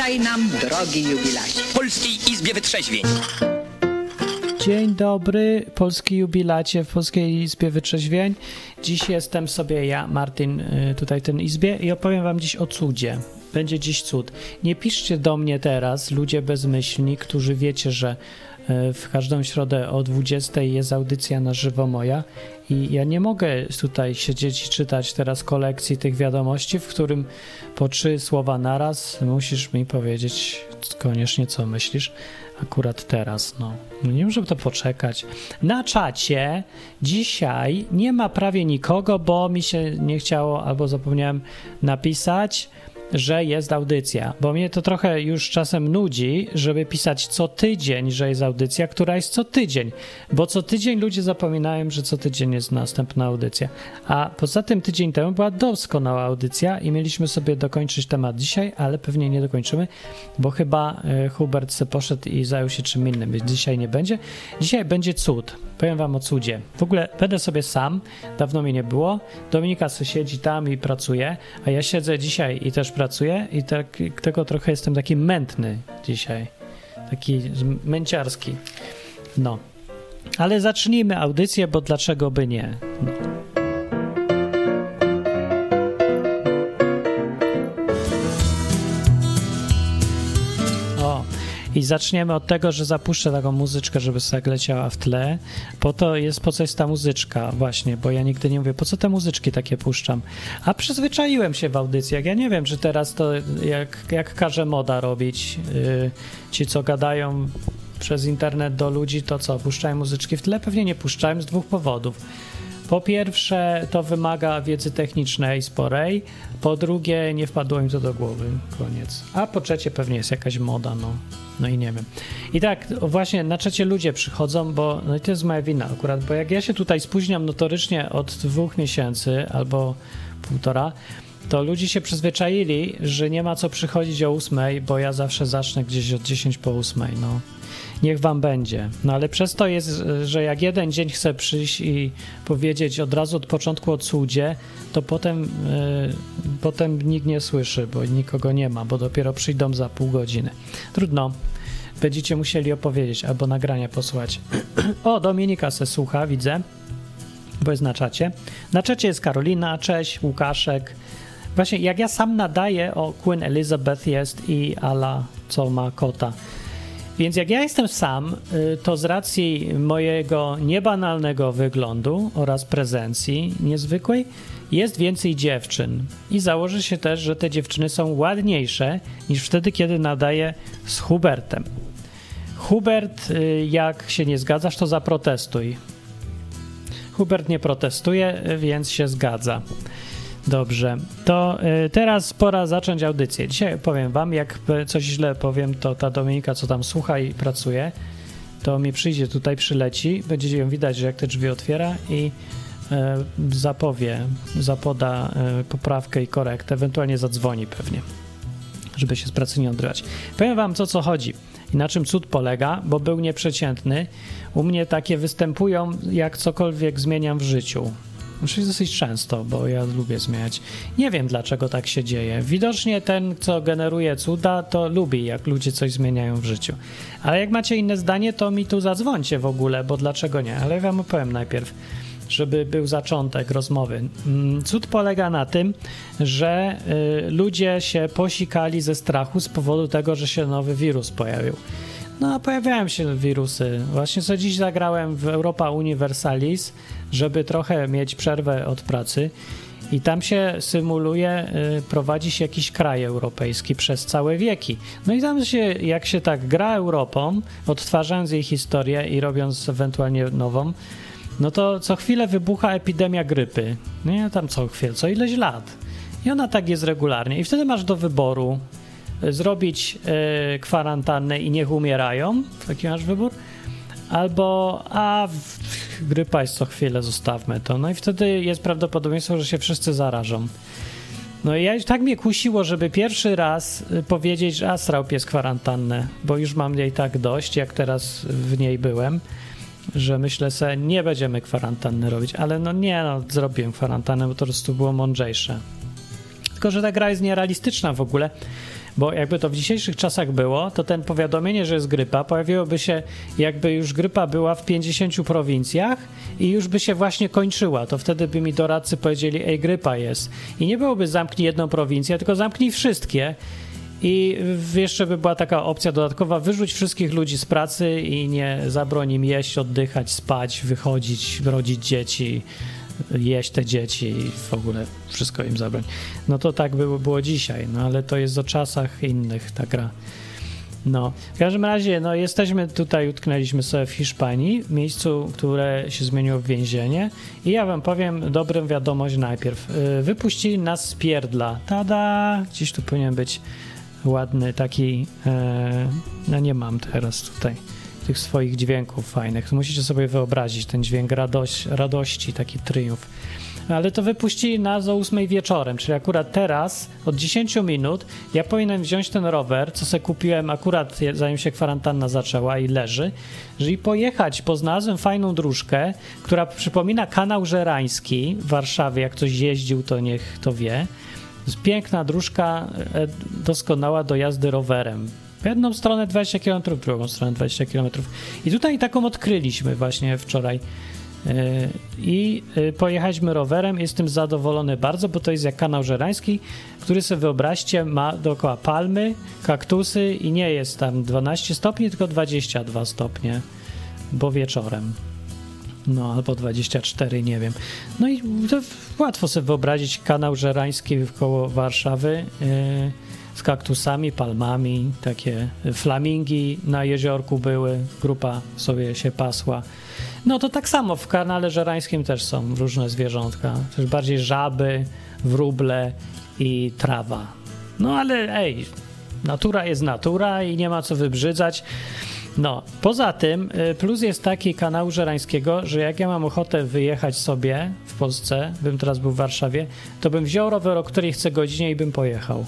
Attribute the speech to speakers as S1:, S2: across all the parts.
S1: Witaj nam, drogi jubilacie.
S2: Polskiej Izbie Wytrzeźwień.
S3: Dzień dobry, polski jubilacie w Polskiej Izbie Wytrzeźwień. Dziś jestem sobie ja, Martin, y, tutaj w tej izbie i opowiem wam dziś o cudzie. Będzie dziś cud. Nie piszcie do mnie teraz, ludzie bezmyślni, którzy wiecie, że w każdą środę o 20 jest audycja na żywo moja i ja nie mogę tutaj siedzieć i czytać teraz kolekcji tych wiadomości, w którym po trzy słowa naraz musisz mi powiedzieć koniecznie, co myślisz akurat teraz. No, no nie może to poczekać. Na czacie dzisiaj nie ma prawie nikogo, bo mi się nie chciało albo zapomniałem napisać że jest audycja, bo mnie to trochę już czasem nudzi, żeby pisać co tydzień, że jest audycja, która jest co tydzień, bo co tydzień ludzie zapominają, że co tydzień jest następna audycja. A poza tym tydzień temu była doskonała audycja i mieliśmy sobie dokończyć temat dzisiaj, ale pewnie nie dokończymy, bo chyba e, Hubert se poszedł i zajął się czym innym, więc dzisiaj nie będzie. Dzisiaj będzie cud. Powiem wam o cudzie. W ogóle będę sobie sam, dawno mi nie było. Dominika se siedzi tam i pracuje, a ja siedzę dzisiaj i też pracuję i tak, tego trochę jestem taki mętny dzisiaj. Taki męciarski. No. Ale zacznijmy audycję, bo dlaczego by nie? No. I zaczniemy od tego, że zapuszczę taką muzyczkę, żeby sobie leciała w tle. Po to jest, po co jest ta muzyczka właśnie, bo ja nigdy nie mówię, po co te muzyczki takie puszczam. A przyzwyczaiłem się w audycjach. Ja nie wiem, czy teraz to jak, jak każe moda robić. Yy, ci, co gadają przez internet do ludzi, to co, puszczają muzyczki w tle? Pewnie nie puszczają z dwóch powodów. Po pierwsze, to wymaga wiedzy technicznej sporej. Po drugie, nie wpadło mi to do głowy. Koniec. A po trzecie, pewnie jest jakaś moda, no. No i nie wiem. I tak, właśnie na trzecie ludzie przychodzą, bo no i to jest moja wina akurat, bo jak ja się tutaj spóźniam notorycznie od dwóch miesięcy albo półtora, to ludzie się przyzwyczaili, że nie ma co przychodzić o ósmej, bo ja zawsze zacznę gdzieś od 10 po ósmej, no niech wam będzie. No ale przez to jest, że jak jeden dzień chcę przyjść i powiedzieć od razu od początku o cudzie, to potem, yy, potem nikt nie słyszy, bo nikogo nie ma, bo dopiero przyjdą za pół godziny. Trudno. Będziecie musieli opowiedzieć albo nagrania posłuchać. o, Dominika se słucha, widzę, bo jest na czacie. Na czacie jest Karolina, cześć, Łukaszek. Właśnie jak ja sam nadaję o Queen Elizabeth jest i Ala, co ma kota. Więc jak ja jestem sam, to z racji mojego niebanalnego wyglądu oraz prezencji niezwykłej, jest więcej dziewczyn. I założy się też, że te dziewczyny są ładniejsze niż wtedy, kiedy nadaję z Hubertem. Hubert, jak się nie zgadzasz, to zaprotestuj. Hubert nie protestuje, więc się zgadza. Dobrze, to y, teraz pora zacząć audycję. Dzisiaj powiem wam, jak coś źle powiem, to ta Dominika, co tam słucha i pracuje, to mi przyjdzie tutaj, przyleci, będziecie ją widać, że jak te drzwi otwiera i y, zapowie, zapoda y, poprawkę i korektę, ewentualnie zadzwoni pewnie, żeby się z pracy nie odrywać. Powiem wam, co co chodzi i na czym cud polega, bo był nieprzeciętny. U mnie takie występują, jak cokolwiek zmieniam w życiu. Znaczy dosyć często, bo ja lubię zmieniać. Nie wiem, dlaczego tak się dzieje. Widocznie ten, co generuje cuda, to lubi, jak ludzie coś zmieniają w życiu. Ale jak macie inne zdanie, to mi tu zadzwońcie w ogóle, bo dlaczego nie? Ale ja wam opowiem najpierw, żeby był zaczątek rozmowy. Cud polega na tym, że y, ludzie się posikali ze strachu z powodu tego, że się nowy wirus pojawił. No, pojawiają się wirusy. Właśnie co dziś zagrałem w Europa Universalis, żeby trochę mieć przerwę od pracy. I tam się symuluje, y, prowadzi się jakiś kraj europejski przez całe wieki. No i tam się, jak się tak gra Europą, odtwarzając jej historię i robiąc ewentualnie nową, no to co chwilę wybucha epidemia grypy. Nie, tam co chwilę, co ileś lat. I ona tak jest regularnie. I wtedy masz do wyboru zrobić y, kwarantannę i niech umierają, taki masz wybór, albo a grypa jest co chwilę, zostawmy to. No i wtedy jest prawdopodobieństwo, że się wszyscy zarażą. No i ja, tak mnie kusiło, żeby pierwszy raz powiedzieć, że a pies kwarantannę, bo już mam jej tak dość, jak teraz w niej byłem, że myślę sobie, nie będziemy kwarantanny robić, ale no nie, no zrobiłem kwarantannę, bo to po prostu było mądrzejsze. Tylko, że ta gra jest nierealistyczna w ogóle, bo jakby to w dzisiejszych czasach było, to ten powiadomienie, że jest grypa, pojawiłoby się jakby już grypa była w 50 prowincjach i już by się właśnie kończyła. To wtedy by mi doradcy powiedzieli, ej, grypa jest. I nie byłoby zamknij jedną prowincję, tylko zamknij wszystkie. I jeszcze by była taka opcja dodatkowa, wyrzuć wszystkich ludzi z pracy i nie zabroń im jeść, oddychać, spać, wychodzić, rodzić dzieci, jeść te dzieci i w ogóle wszystko im zabrać. No to tak by było dzisiaj, no ale to jest o czasach innych ta gra. No, w każdym razie, no jesteśmy tutaj, utknęliśmy sobie w Hiszpanii, miejscu, które się zmieniło w więzienie i ja wam powiem dobrą wiadomość najpierw. Y, wypuścili nas z pierdla. Tada! Gdzieś tu powinien być ładny taki, e, no nie mam teraz tutaj tych swoich dźwięków fajnych. Musicie sobie wyobrazić ten dźwięk radość, radości, taki triumf. Ale to wypuścili nas o 8 wieczorem, czyli akurat teraz, od 10 minut, ja powinienem wziąć ten rower, co sobie kupiłem akurat zanim się kwarantanna zaczęła i leży, i pojechać, bo znalazłem fajną dróżkę, która przypomina kanał żerański w Warszawie. Jak ktoś jeździł, to niech to wie. Piękna dróżka, e, doskonała do jazdy rowerem. W jedną stronę 20 km, w drugą stronę 20 km. I tutaj taką odkryliśmy właśnie wczoraj. E, I e, pojechaliśmy rowerem. Jestem zadowolony bardzo, bo to jest jak kanał żerański, który sobie wyobraźcie ma dookoła palmy, kaktusy i nie jest tam 12 stopni, tylko 22 stopnie, bo wieczorem. No, albo 24, nie wiem. No i łatwo sobie wyobrazić kanał żerański koło Warszawy. Yy, z kaktusami, palmami, takie flamingi na jeziorku były, grupa sobie się pasła. No to tak samo w kanale żerańskim też są różne zwierzątka, też bardziej żaby, wróble i trawa. No ale ej, natura jest natura i nie ma co wybrzydzać. No, poza tym y, plus jest taki kanału żerańskiego, że jak ja mam ochotę wyjechać sobie w Polsce, bym teraz był w Warszawie, to bym wziął rower, o której chcę godzinie i bym pojechał.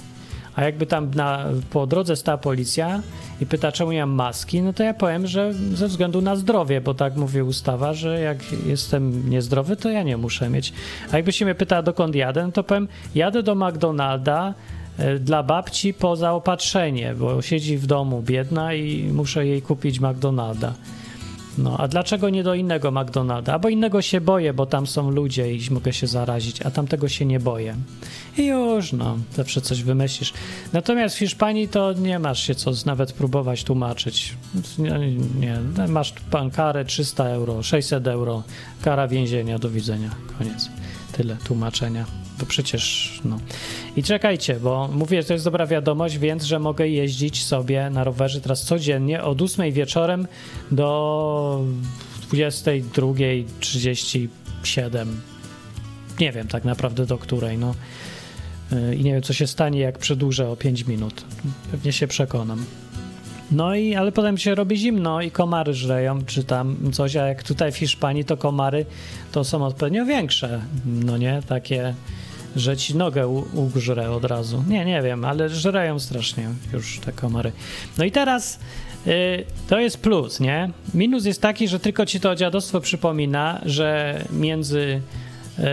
S3: A jakby tam na, po drodze stała policja i pyta, czemu ja mam maski, no to ja powiem, że ze względu na zdrowie, bo tak mówi ustawa, że jak jestem niezdrowy, to ja nie muszę mieć. A jakby się mnie pyta, dokąd jadę, no to powiem, jadę do McDonalda e, dla babci po zaopatrzenie, bo siedzi w domu biedna i muszę jej kupić McDonalda. No, a dlaczego nie do innego McDonalda? Bo innego się boję, bo tam są ludzie i mogę się zarazić, a tamtego się nie boję. I już, no, zawsze coś wymyślisz. Natomiast w Hiszpanii to nie masz się co nawet próbować tłumaczyć. Nie, nie. masz pan karę 300 euro, 600 euro, kara więzienia, do widzenia, koniec. Tyle tłumaczenia bo przecież, no. I czekajcie, bo mówię, to jest dobra wiadomość, więc, że mogę jeździć sobie na rowerze teraz codziennie od 8 wieczorem do 22.37. Nie wiem tak naprawdę do której, no. Y, I nie wiem, co się stanie, jak przedłużę o 5 minut. Pewnie się przekonam. No i, ale potem się robi zimno i komary żreją, czy tam coś, a jak tutaj w Hiszpanii, to komary to są odpowiednio większe, no nie, takie że ci nogę ugrzre od razu. Nie, nie wiem, ale żreją strasznie już te komary. No i teraz y, to jest plus, nie? Minus jest taki, że tylko ci to dziadostwo przypomina, że między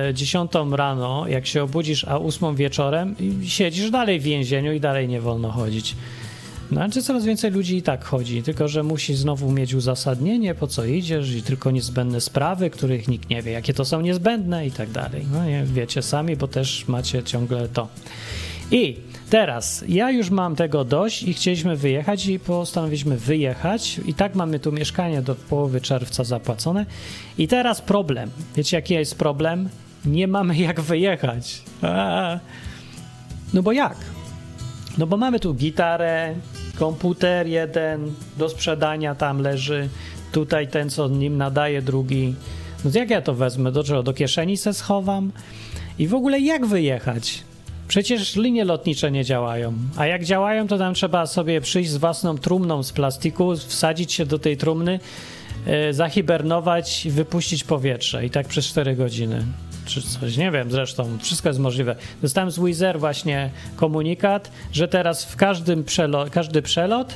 S3: y, 10 rano, jak się obudzisz, a 8 wieczorem, siedzisz dalej w więzieniu i dalej nie wolno chodzić. No, ale coraz więcej ludzi i tak chodzi, tylko że musi znowu mieć uzasadnienie, po co idziesz i tylko niezbędne sprawy, których nikt nie wie, jakie to są niezbędne i tak dalej. No nie wiecie sami, bo też macie ciągle to. I teraz ja już mam tego dość i chcieliśmy wyjechać i postanowiliśmy wyjechać i tak mamy tu mieszkanie do połowy czerwca zapłacone. I teraz problem. Wiecie jaki jest problem? Nie mamy jak wyjechać. No bo jak? No bo mamy tu gitarę, komputer jeden do sprzedania tam leży, tutaj ten, co nim nadaje, drugi. No jak ja to wezmę? Do czego? Do kieszeni se schowam? I w ogóle jak wyjechać? Przecież linie lotnicze nie działają. A jak działają, to tam trzeba sobie przyjść z własną trumną z plastiku, wsadzić się do tej trumny, yy, zahibernować i wypuścić powietrze. I tak przez 4 godziny czy coś, nie wiem, zresztą wszystko jest możliwe. Dostałem z Wizer właśnie komunikat, że teraz w każdym przelot, każdy przelot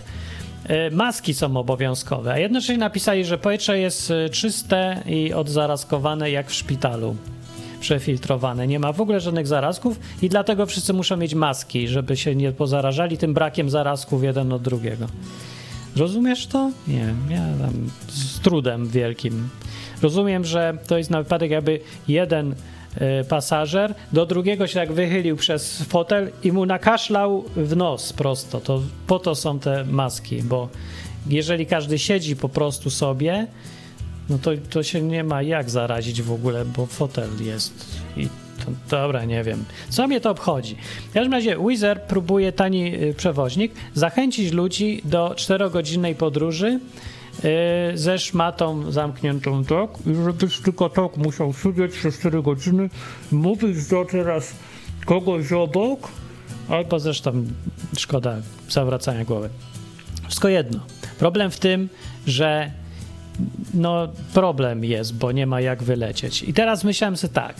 S3: y, maski są obowiązkowe, a jednocześnie napisali, że powietrze jest y, czyste i odzarazkowane jak w szpitalu. przefiltrowane. Nie ma w ogóle żadnych zarazków i dlatego wszyscy muszą mieć maski, żeby się nie pozarażali tym brakiem zarazków jeden od drugiego. Rozumiesz to? Nie, ja tam z trudem wielkim. Rozumiem, że to jest na wypadek, jakby jeden y, pasażer do drugiego się tak wychylił przez fotel i mu nakaszlał w nos prosto. To po to są te maski, bo jeżeli każdy siedzi po prostu sobie, no to, to się nie ma jak zarazić w ogóle, bo fotel jest i dobra, nie wiem. Co mnie to obchodzi? W każdym razie Wizard próbuje tani y, przewoźnik zachęcić ludzi do 4-godzinnej podróży y, ze szmatą zamkniętą tak i żebyś tylko tak musiał siedzieć przez 4 godziny, mówić do teraz kogoś obok, albo zresztą szkoda zawracania głowy. Wszystko jedno. Problem w tym, że no problem jest, bo nie ma jak wylecieć. I teraz myślałem sobie tak.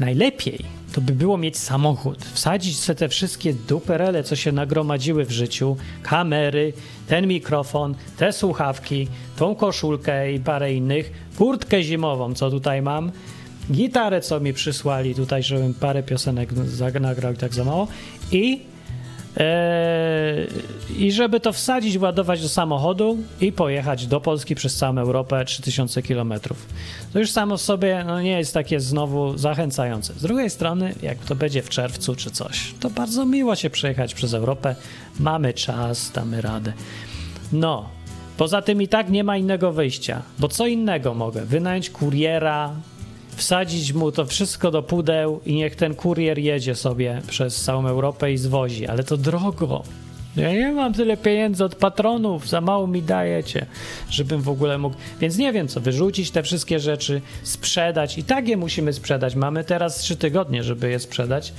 S3: Najlepiej to by było mieć samochód, wsadzić sobie te wszystkie duperele, co się nagromadziły w życiu, kamery, ten mikrofon, te słuchawki, tą koszulkę i parę innych, kurtkę zimową, co tutaj mam, gitarę, co mi przysłali tutaj, żebym parę piosenek nagrał i tak za mało i I żeby to wsadzić, władować do samochodu i pojechać do Polski przez całą Europę 3000 km. To już samo w sobie no, nie jest takie znowu zachęcające. Z drugiej strony, jak to będzie w czerwcu czy coś, to bardzo miło się przejechać przez Europę. Mamy czas, damy radę. No, poza tym i tak nie ma innego wyjścia, bo co innego mogę? Wynająć kuriera, wsadzić mu to wszystko do pudeł i niech ten kurier jedzie sobie przez całą Europę i zwozi, ale to drogo. Ja nie mam tyle pieniędzy od patronów, za mało mi dajecie, żebym w ogóle mógł. Więc nie wiem co, wyrzucić te wszystkie rzeczy, sprzedać. I tak je musimy sprzedać. Mamy teraz trzy tygodnie, żeby je sprzedać.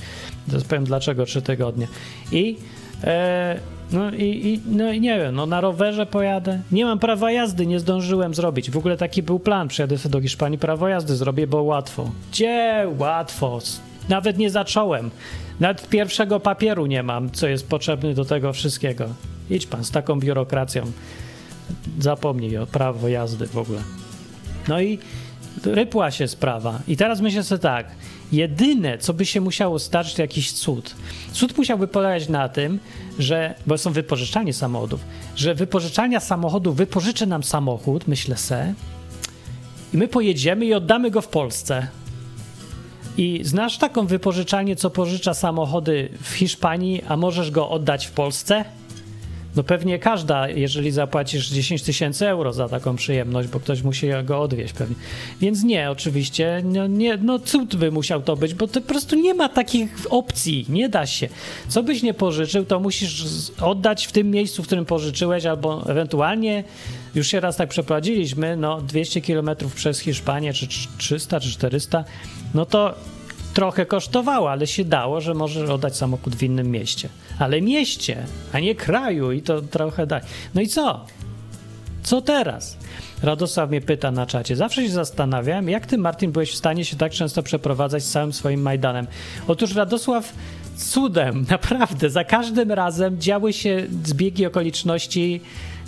S3: Teraz powiem dlaczego trzy tygodnie. I e, no i, i, no nie wiem, no na rowerze pojadę. Nie mam prawa jazdy, nie zdążyłem zrobić. W ogóle taki był plan, przyjadę sobie do Hiszpanii, prawo jazdy zrobię, bo łatwo. Gdzie łatwo? Nawet nie zacząłem. Nawet pierwszego papieru nie mam, co jest potrzebny do tego wszystkiego. Idź pan z taką biurokracją. Zapomnij o prawo jazdy w ogóle. No i rypła się sprawa. I teraz myślę sobie tak, jedyne, co by się musiało stać, to jakiś cud. Cud musiałby polegać na tym, że, bo są wypożyczalnie samochodów, że wypożyczalnia samochodu wypożyczy nam samochód, myślę se, i my pojedziemy i oddamy go w Polsce. I znasz taką wypożyczalnię, co pożycza samochody w Hiszpanii, a możesz go oddać w Polsce? No pewnie każda, jeżeli zapłacisz 10 tysięcy euro za taką przyjemność, bo ktoś musi go odwieźć pewnie. Więc nie, oczywiście, no, nie, no cud by musiał to być, bo to po prostu nie ma takich opcji, nie da się. Co byś nie pożyczył, to musisz oddać w tym miejscu, w którym pożyczyłeś, albo ewentualnie, już się raz tak przeprowadziliśmy, no 200 kilometrów przez Hiszpanię, czy 300, czy 400, no to trochę kosztowało, ale się dało, że możesz oddać samochód w innym mieście. Ale mieście, a nie kraju i to trochę daj. No i co? Co teraz? Radosław mnie pyta na czacie. Zawsze się zastanawiałem, jak ty, Martin, byłeś w stanie się tak często przeprowadzać z całym swoim Majdanem. Otóż Radosław cudem, naprawdę, za każdym razem działy się zbiegi okoliczności,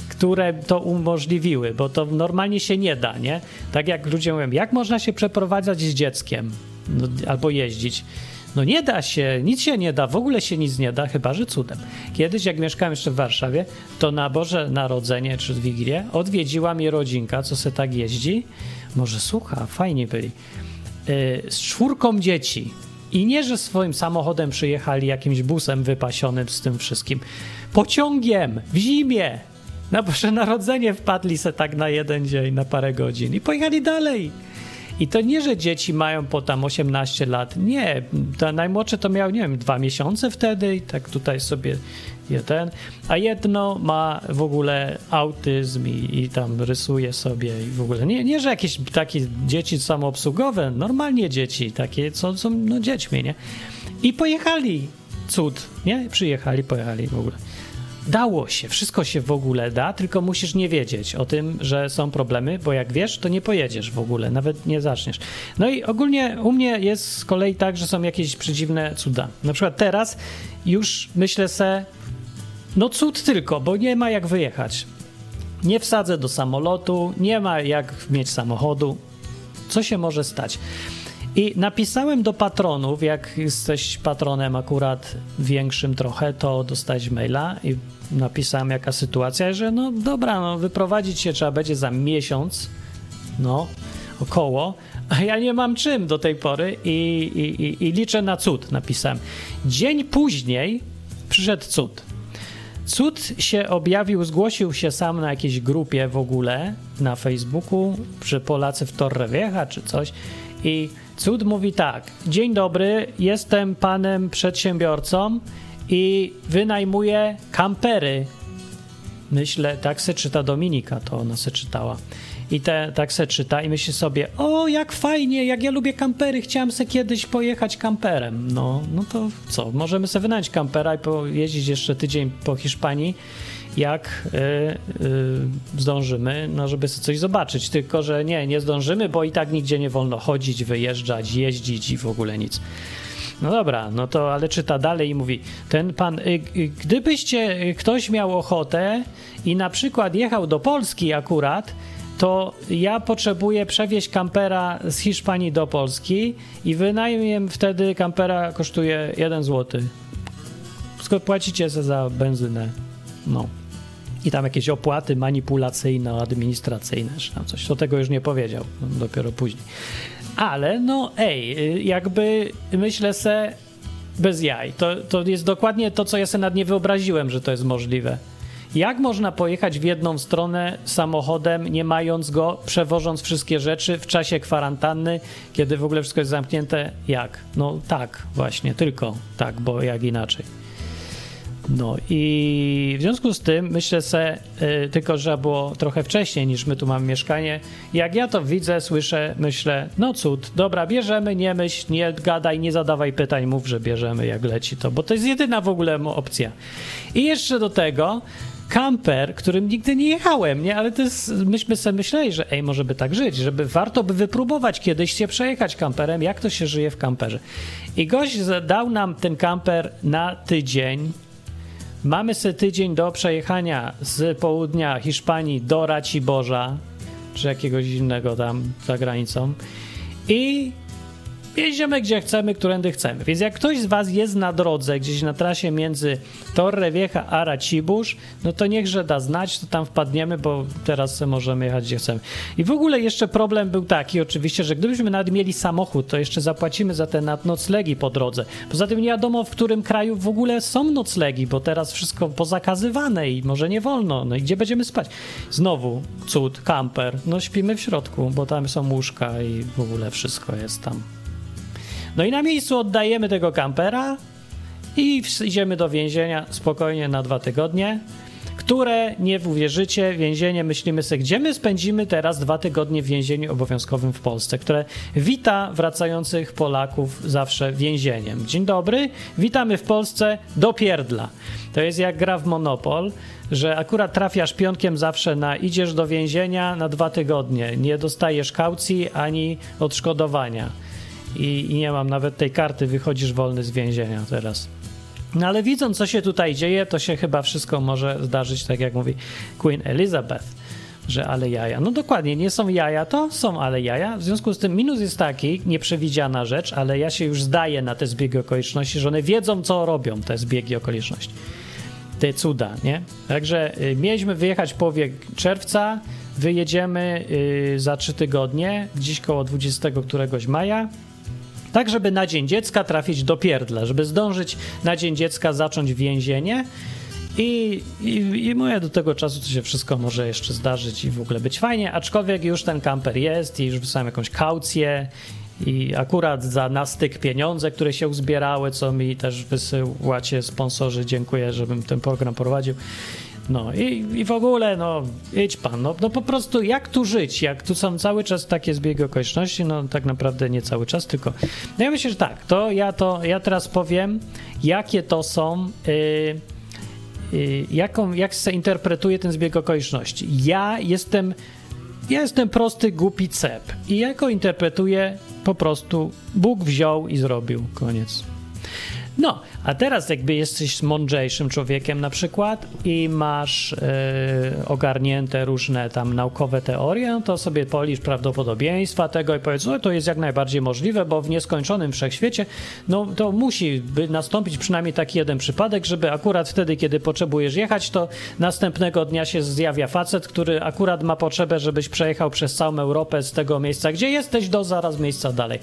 S3: które to umożliwiły, bo to normalnie się nie da, nie? Tak jak ludzie mówią, jak można się przeprowadzać z dzieckiem? No, albo jeździć. No nie da się, nic się nie da, w ogóle się nic nie da, chyba że cudem. Kiedyś, jak mieszkałem jeszcze w Warszawie, to na Boże Narodzenie czy Wigilię odwiedziła mnie rodzinka, co se tak jeździ. Może słucha, fajnie byli. Yy, z czwórką dzieci. I nie, że swoim samochodem przyjechali jakimś busem wypasionym z tym wszystkim. Pociągiem w zimie. Na Boże Narodzenie wpadli se tak na jeden dzień, na parę godzin i pojechali dalej. I to nie, że dzieci mają po tam 18 lat. Nie, ta najmłodsze to miał, nie wiem, dwa miesiące wtedy i tak tutaj sobie jeden, a jedno ma w ogóle autyzm i, i tam rysuje sobie i w ogóle. Nie, nie, że jakieś takie dzieci samoobsługowe, normalnie dzieci, takie, co są no, dziećmi, nie? I pojechali. Cud, nie? Przyjechali, pojechali w ogóle. Dało się, wszystko się w ogóle da, tylko musisz nie wiedzieć o tym, że są problemy, bo jak wiesz, to nie pojedziesz w ogóle, nawet nie zaczniesz. No i ogólnie u mnie jest z kolei tak, że są jakieś przedziwne cuda. Na przykład teraz już myślę se, no cud tylko, bo nie ma jak wyjechać. Nie wsadzę do samolotu, nie ma jak mieć samochodu. Co się może stać? I napisałem do patronów, jak jesteś patronem akurat większym trochę, to dostać maila i napisałem jaka sytuacja, że no dobra, no wyprowadzić się trzeba będzie za miesiąc, no około, a ja nie mam czym do tej pory i, i, i, i liczę na cud, napisałem. Dzień później przyszedł cud. Cud się objawił, zgłosił się sam na jakiejś grupie w ogóle na Facebooku, przy Polacy w Torrevieja czy coś i cud mówi tak, dzień dobry, jestem panem przedsiębiorcą i wynajmuję kampery. Myślę, tak se czyta Dominika, to ona se czytała. I te, tak se czyta i myśli sobie, o jak fajnie, jak ja lubię kampery, chciałem se kiedyś pojechać kamperem. No, no to co, możemy sobie wynająć kampera i pojeździć jeszcze tydzień po Hiszpanii, jak y, y, zdążymy, no żeby coś zobaczyć. Tylko, że nie, nie zdążymy, bo i tak nigdzie nie wolno chodzić, wyjeżdżać, jeździć i w ogóle nic. No dobra, no to ale czyta dalej i mówi: Ten pan, y, y, gdybyście y, ktoś miał ochotę i na przykład jechał do Polski akurat, to ja potrzebuję przewieźć kampera z Hiszpanii do Polski i wynajmiem wtedy kampera kosztuje 1 zł. Płacicie za benzynę. No. I tam jakieś opłaty manipulacyjno-administracyjne, czy tam coś. To tego już nie powiedział, dopiero później. Ale no ej, jakby myślę se bez jaj. To, to jest dokładnie to, co ja sobie nad nie wyobraziłem, że to jest możliwe. Jak można pojechać w jedną stronę samochodem, nie mając go, przewożąc wszystkie rzeczy w czasie kwarantanny, kiedy w ogóle wszystko jest zamknięte? Jak? No tak, właśnie, tylko tak, bo jak inaczej. No i w związku z tym myślę se, y, tylko że było trochę wcześniej niż my tu mamy mieszkanie. Jak ja to widzę, słyszę, myślę, no cud, dobra, bierzemy, nie myśl, nie gadaj, nie zadawaj pytań, mów, że bierzemy, jak leci to, bo to jest jedyna w ogóle opcja. I jeszcze do tego kamper, którym nigdy nie jechałem, nie? Ale to jest, myśmy sobie myśleli, że ej, może by tak żyć, żeby warto by wypróbować kiedyś się przejechać kamperem, jak to się żyje w kamperze. I gość dał nam ten kamper na tydzień, Mamy sobie tydzień do przejechania z południa Hiszpanii do Raciborza, czy jakiegoś innego tam za granicą. I jeździmy gdzie chcemy, którędy chcemy. Więc jak ktoś z Was jest na drodze, gdzieś na trasie między Torrevieja a Racibórz, no to niechże da znać, to tam wpadniemy, bo teraz możemy jechać gdzie chcemy. I w ogóle jeszcze problem był taki oczywiście, że gdybyśmy nawet mieli samochód, to jeszcze zapłacimy za te noclegi po drodze. Poza tym nie wiadomo, w którym kraju w ogóle są noclegi, bo teraz wszystko pozakazywane i może nie wolno. No i gdzie będziemy spać? Znowu cud, kamper. No śpimy w środku, bo tam są łóżka i w ogóle wszystko jest tam. No i na miejscu oddajemy tego kampera i idziemy do więzienia spokojnie na dwa tygodnie, które nie uwierzycie, więzienie, myślimy sobie, gdzie my spędzimy teraz dwa tygodnie w więzieniu obowiązkowym w Polsce, które wita wracających Polaków zawsze więzieniem. Dzień dobry, witamy w Polsce do pierdla. To jest jak gra w Monopol, że akurat trafiasz pionkiem zawsze na idziesz do więzienia na dwa tygodnie, nie dostajesz kaucji ani odszkodowania i, i nie mam nawet tej karty, wychodzisz wolny z więzienia teraz. No ale widząc, co się tutaj dzieje, to się chyba wszystko może zdarzyć, tak jak mówi Queen Elizabeth, że ale jaja. No dokładnie, nie są jaja, to są ale jaja. W związku z tym minus jest taki, nieprzewidziana rzecz, ale ja się już zdaję na te zbiegi okoliczności, że one wiedzą, co robią, te zbiegi okoliczności. Te cuda, nie? Także y, mieliśmy wyjechać połowie czerwca, wyjedziemy y, za trzy tygodnie, gdzieś koło 20 któregoś maja, tak, żeby na Dzień Dziecka trafić do pierdla, żeby zdążyć na Dzień Dziecka zacząć więzienie. I, i, I mówię, do tego czasu to się wszystko może jeszcze zdarzyć i w ogóle być fajnie, aczkolwiek już ten kamper jest i już wysłałem jakąś kaucję i akurat za nastyk pieniądze, które się uzbierały, co mi też wysyłacie sponsorzy, dziękuję, żebym ten program prowadził. No i, i w ogóle, no idź pan, no, no po prostu jak tu żyć, jak tu są cały czas takie zbiegi okoliczności, no tak naprawdę nie cały czas, tylko no ja myślę, że tak, to ja to, ja teraz powiem, jakie to są, yy, yy, jaką, jak się interpretuje ten zbieg okoliczności. Ja jestem, ja jestem prosty, głupi cep i jako interpretuję po prostu Bóg wziął i zrobił, koniec. No, a teraz jakby jesteś mądrzejszym człowiekiem na przykład i masz yy, ogarnięte różne tam naukowe teorie, no to sobie policz prawdopodobieństwa tego i powiedz, no to jest jak najbardziej możliwe, bo w nieskończonym wszechświecie, no to musi by nastąpić przynajmniej taki jeden przypadek, żeby akurat wtedy, kiedy potrzebujesz jechać, to następnego dnia się zjawia facet, który akurat ma potrzebę, żebyś przejechał przez całą Europę z tego miejsca, gdzie jesteś, do zaraz miejsca dalej.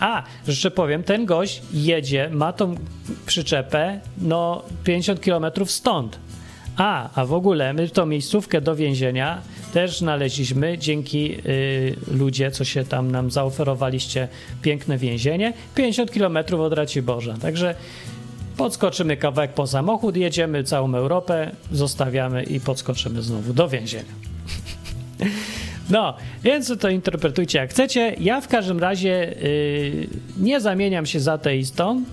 S3: A, jeszcze powiem, ten gość jedzie, ma tą przyczepę, no 50 kilometrów stąd. A, a w ogóle my tą miejscówkę do więzienia też znaleźliśmy dzięki y, ludzie, co się tam nam zaoferowaliście piękne więzienie, 50 kilometrów od Raciborza. Także podskoczymy kawałek po samochód, jedziemy całą Europę, zostawiamy i podskoczymy znowu do więzienia. No, więc to interpretujcie jak chcecie. Ja w każdym razie yy, nie zamieniam się za ateistą,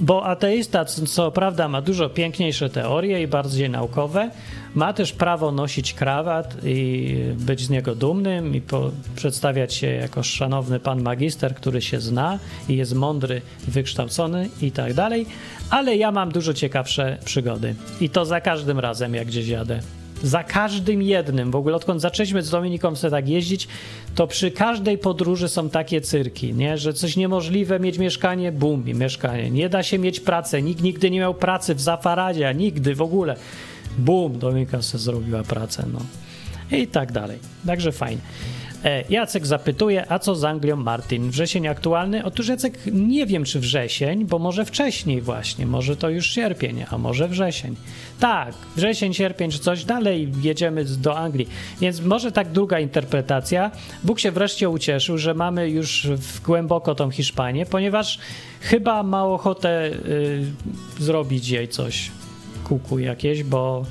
S3: bo ateista, co prawda, ma dużo piękniejsze teorie i bardziej naukowe, ma też prawo nosić krawat i być z niego dumnym i po, przedstawiać się jako szanowny pan magister, który się zna i jest mądry, wykształcony i tak dalej, ale ja mam dużo ciekawsze przygody i to za każdym razem, jak gdzieś jadę. Za każdym jednym, w ogóle odkąd zaczęliśmy z Dominiką sobie tak jeździć, to przy każdej podróży są takie cyrki, nie? że coś niemożliwe mieć mieszkanie, bum, mieszkanie. Nie da się mieć pracy, nikt nigdy nie miał pracy w Zafaradzie, nigdy w ogóle. Bum, Dominika sobie zrobiła pracę, no. I tak dalej. Także fajnie. E, Jacek zapytuje, a co z Anglią Martin? Wrzesień aktualny? Otóż Jacek nie wiem, czy wrzesień, bo może wcześniej właśnie, może to już sierpień, a może wrzesień. Tak, wrzesień, sierpień czy coś, dalej jedziemy do Anglii. Więc może tak druga interpretacja. Bóg się wreszcie ucieszył, że mamy już głęboko tą Hiszpanię, ponieważ chyba ma ochotę y, zrobić jej coś, kuku jakieś, bo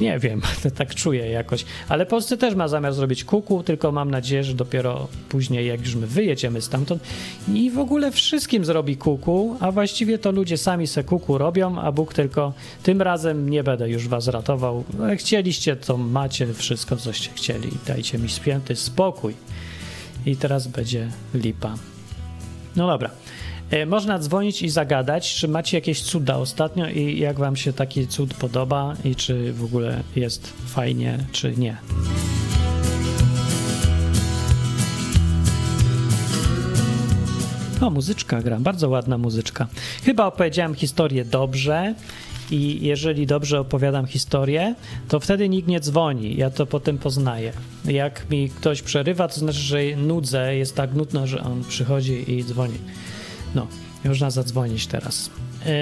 S3: nie wiem, tak czuję jakoś. Ale Polsce też ma zamiar zrobić kuku, tylko mam nadzieję, że dopiero później, jak już my wyjedziemy stamtąd i w ogóle wszystkim zrobi kuku, a właściwie to ludzie sami se kuku robią, a Bóg tylko tym razem nie będę już was ratował. Jak chcieliście, to macie wszystko, coście chcieli. Dajcie mi święty spokój. I teraz będzie lipa. No dobra. E, można dzwonić i zagadać, czy macie jakieś cuda ostatnio i jak wam się taki cud podoba i czy w ogóle jest fajnie, czy nie. O, muzyczka gra, bardzo ładna muzyczka. Chyba opowiedziałem historię dobrze i jeżeli dobrze opowiadam historię, to wtedy nikt nie dzwoni. Ja to potem poznaję. Jak mi ktoś przerywa, to znaczy, że nudzę, jest tak nudno, że on przychodzi i dzwoni. No, można zadzwonić teraz. Yy,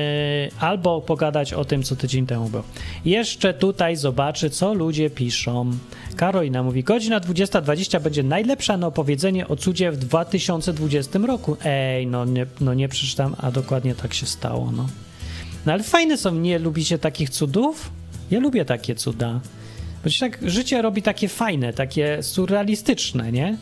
S3: albo pogadać o tym, co tydzień temu było. Jeszcze tutaj zobaczy, co ludzie piszą. Karolina mówi, godzina 20.20 będzie najlepsza na opowiedzenie o cudzie w 2020 roku. Ej, no nie, no nie przeczytam, a dokładnie tak się stało, no. No ale fajne są, nie lubicie takich cudów? Ja lubię takie cuda. Bo tak życie robi takie fajne, takie surrealistyczne, nie?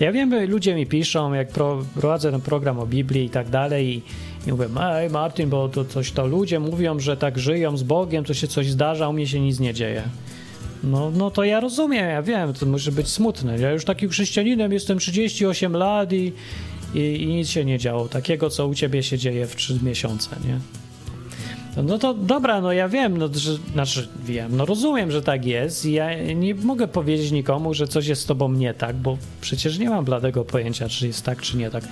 S3: Ja wiem, ludzie mi piszą, jak prowadzę ten program o Biblii i tak dalej i, i mówię, ej Martin, bo to coś to ludzie mówią, że tak żyją z Bogiem, to się coś zdarza, u mnie się nic nie dzieje. No, no to ja rozumiem, ja wiem, to może być smutne. Ja już takim chrześcijaninem jestem 38 lat i, i, i nic się nie działo. Takiego, co u ciebie się dzieje w 3 miesiące, nie? No to dobra, no ja wiem, no, że, znaczy wiem, no rozumiem, że tak jest i ja nie mogę powiedzieć nikomu, że coś jest z tobą nie tak, bo przecież nie mam bladego pojęcia, czy jest tak, czy nie tak.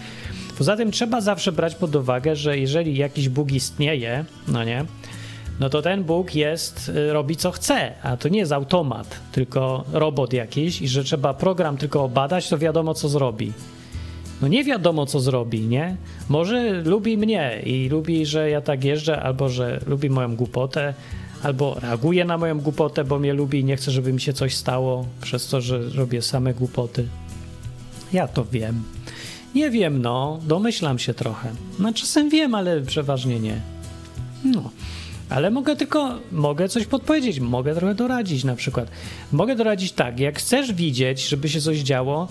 S3: Poza tym trzeba zawsze brać pod uwagę, że jeżeli jakiś Bóg istnieje, no nie, no to ten Bóg jest, y, robi co chce, a to nie jest automat, tylko robot jakiś i że trzeba program tylko obadać, to wiadomo co zrobi no nie wiadomo, co zrobi, nie? Może lubi mnie i lubi, że ja tak jeżdżę, albo że lubi moją głupotę, albo reaguje na moją głupotę, bo mnie lubi i nie chce, żeby mi się coś stało przez to, że robię same głupoty. Ja to wiem. Nie wiem, no, domyślam się trochę. No czasem wiem, ale przeważnie nie. No. Ale mogę tylko, mogę coś podpowiedzieć, mogę trochę doradzić na przykład. Mogę doradzić tak, jak chcesz widzieć, żeby się coś działo,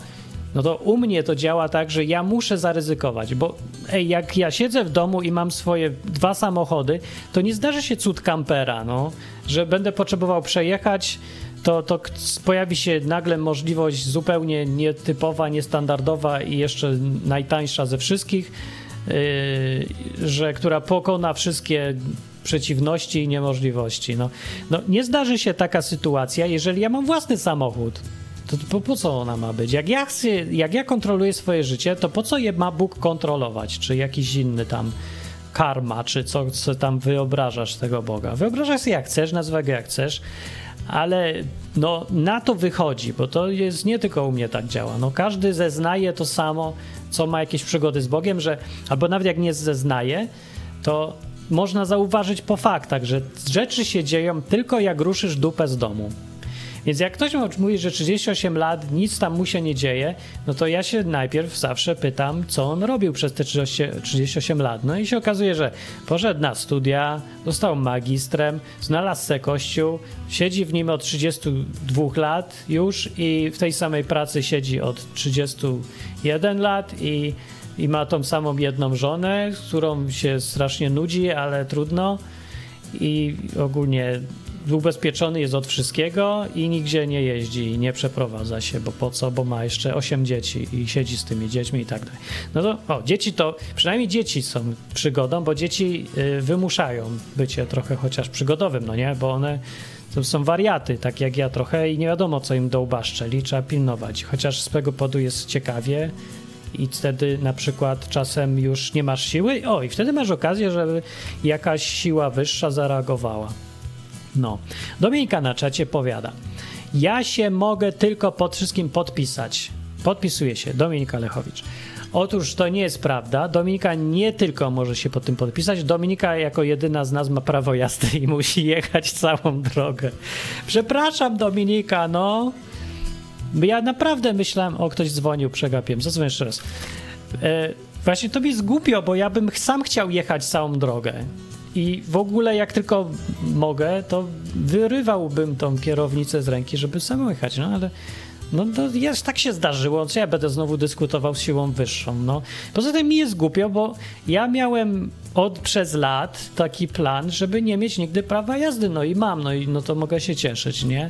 S3: no to u mnie to działa tak, że ja muszę zaryzykować, bo ej, jak ja siedzę w domu i mam swoje dwa samochody, to nie zdarzy się cud kampera, no, że będę potrzebował przejechać, to, to pojawi się nagle możliwość zupełnie nietypowa, niestandardowa i jeszcze najtańsza ze wszystkich, yy, że która pokona wszystkie przeciwności i niemożliwości. No, no, nie zdarzy się taka sytuacja, jeżeli ja mam własny samochód. To po, po co ona ma być? Jak ja, jak ja kontroluję swoje życie, to po co je ma Bóg kontrolować? Czy jakiś inny tam karma, czy co, co tam wyobrażasz tego Boga? Wyobrażasz sobie jak chcesz, nazwę go jak chcesz, ale no, na to wychodzi, bo to jest nie tylko u mnie tak działa. No, każdy zeznaje to samo, co ma jakieś przygody z Bogiem, że albo nawet jak nie zeznaje, to można zauważyć po faktach, że rzeczy się dzieją tylko jak ruszysz dupę z domu. Więc jak ktoś mówi, że 38 lat, nic tam mu się nie dzieje, no to ja się najpierw zawsze pytam, co on robił przez te 38 lat. No i się okazuje, że poszedł na studia, został magistrem, znalazł se kościół, siedzi w nim od 32 lat już i w tej samej pracy siedzi od 31 lat i i ma tą samą jedną żonę, z którą się strasznie nudzi, ale trudno i ogólnie ubezpieczony jest od wszystkiego i nigdzie nie jeździ nie przeprowadza się, bo po co, bo ma jeszcze 8 dzieci i siedzi z tymi dziećmi i tak dalej. No to, o, dzieci to, przynajmniej dzieci są przygodą, bo dzieci y, wymuszają bycie trochę chociaż przygodowym, no nie, bo one to są wariaty, tak jak ja trochę i nie wiadomo, co im do łba szczeli, trzeba pilnować, chociaż z tego powodu jest ciekawie, i wtedy na przykład czasem już nie masz siły, o i wtedy masz okazję, żeby jakaś siła wyższa zareagowała. No. Dominika na czacie powiada. Ja się mogę tylko pod wszystkim podpisać. Podpisuje się Dominika Lechowicz. Otóż to nie jest prawda. Dominika nie tylko może się pod tym podpisać. Dominika jako jedyna z nas ma prawo jazdy i musi jechać całą drogę. Przepraszam, Dominika, no. Ja naprawdę myślałem, o ktoś dzwonił, przegapiłem. Zadzwonię jeszcze raz. E, właśnie to mi jest głupio, bo ja bym sam chciał jechać całą drogę. I w ogóle jak tylko mogę, to wyrywałbym tą kierownicę z ręki, żeby sam jechać, no ale no to jest, tak się zdarzyło, co ja będę znowu dyskutował z siłą wyższą, no. Poza tym mi jest głupio, bo ja miałem od przez lat taki plan, żeby nie mieć nigdy prawa jazdy, no i mam, no i no to mogę się cieszyć, nie?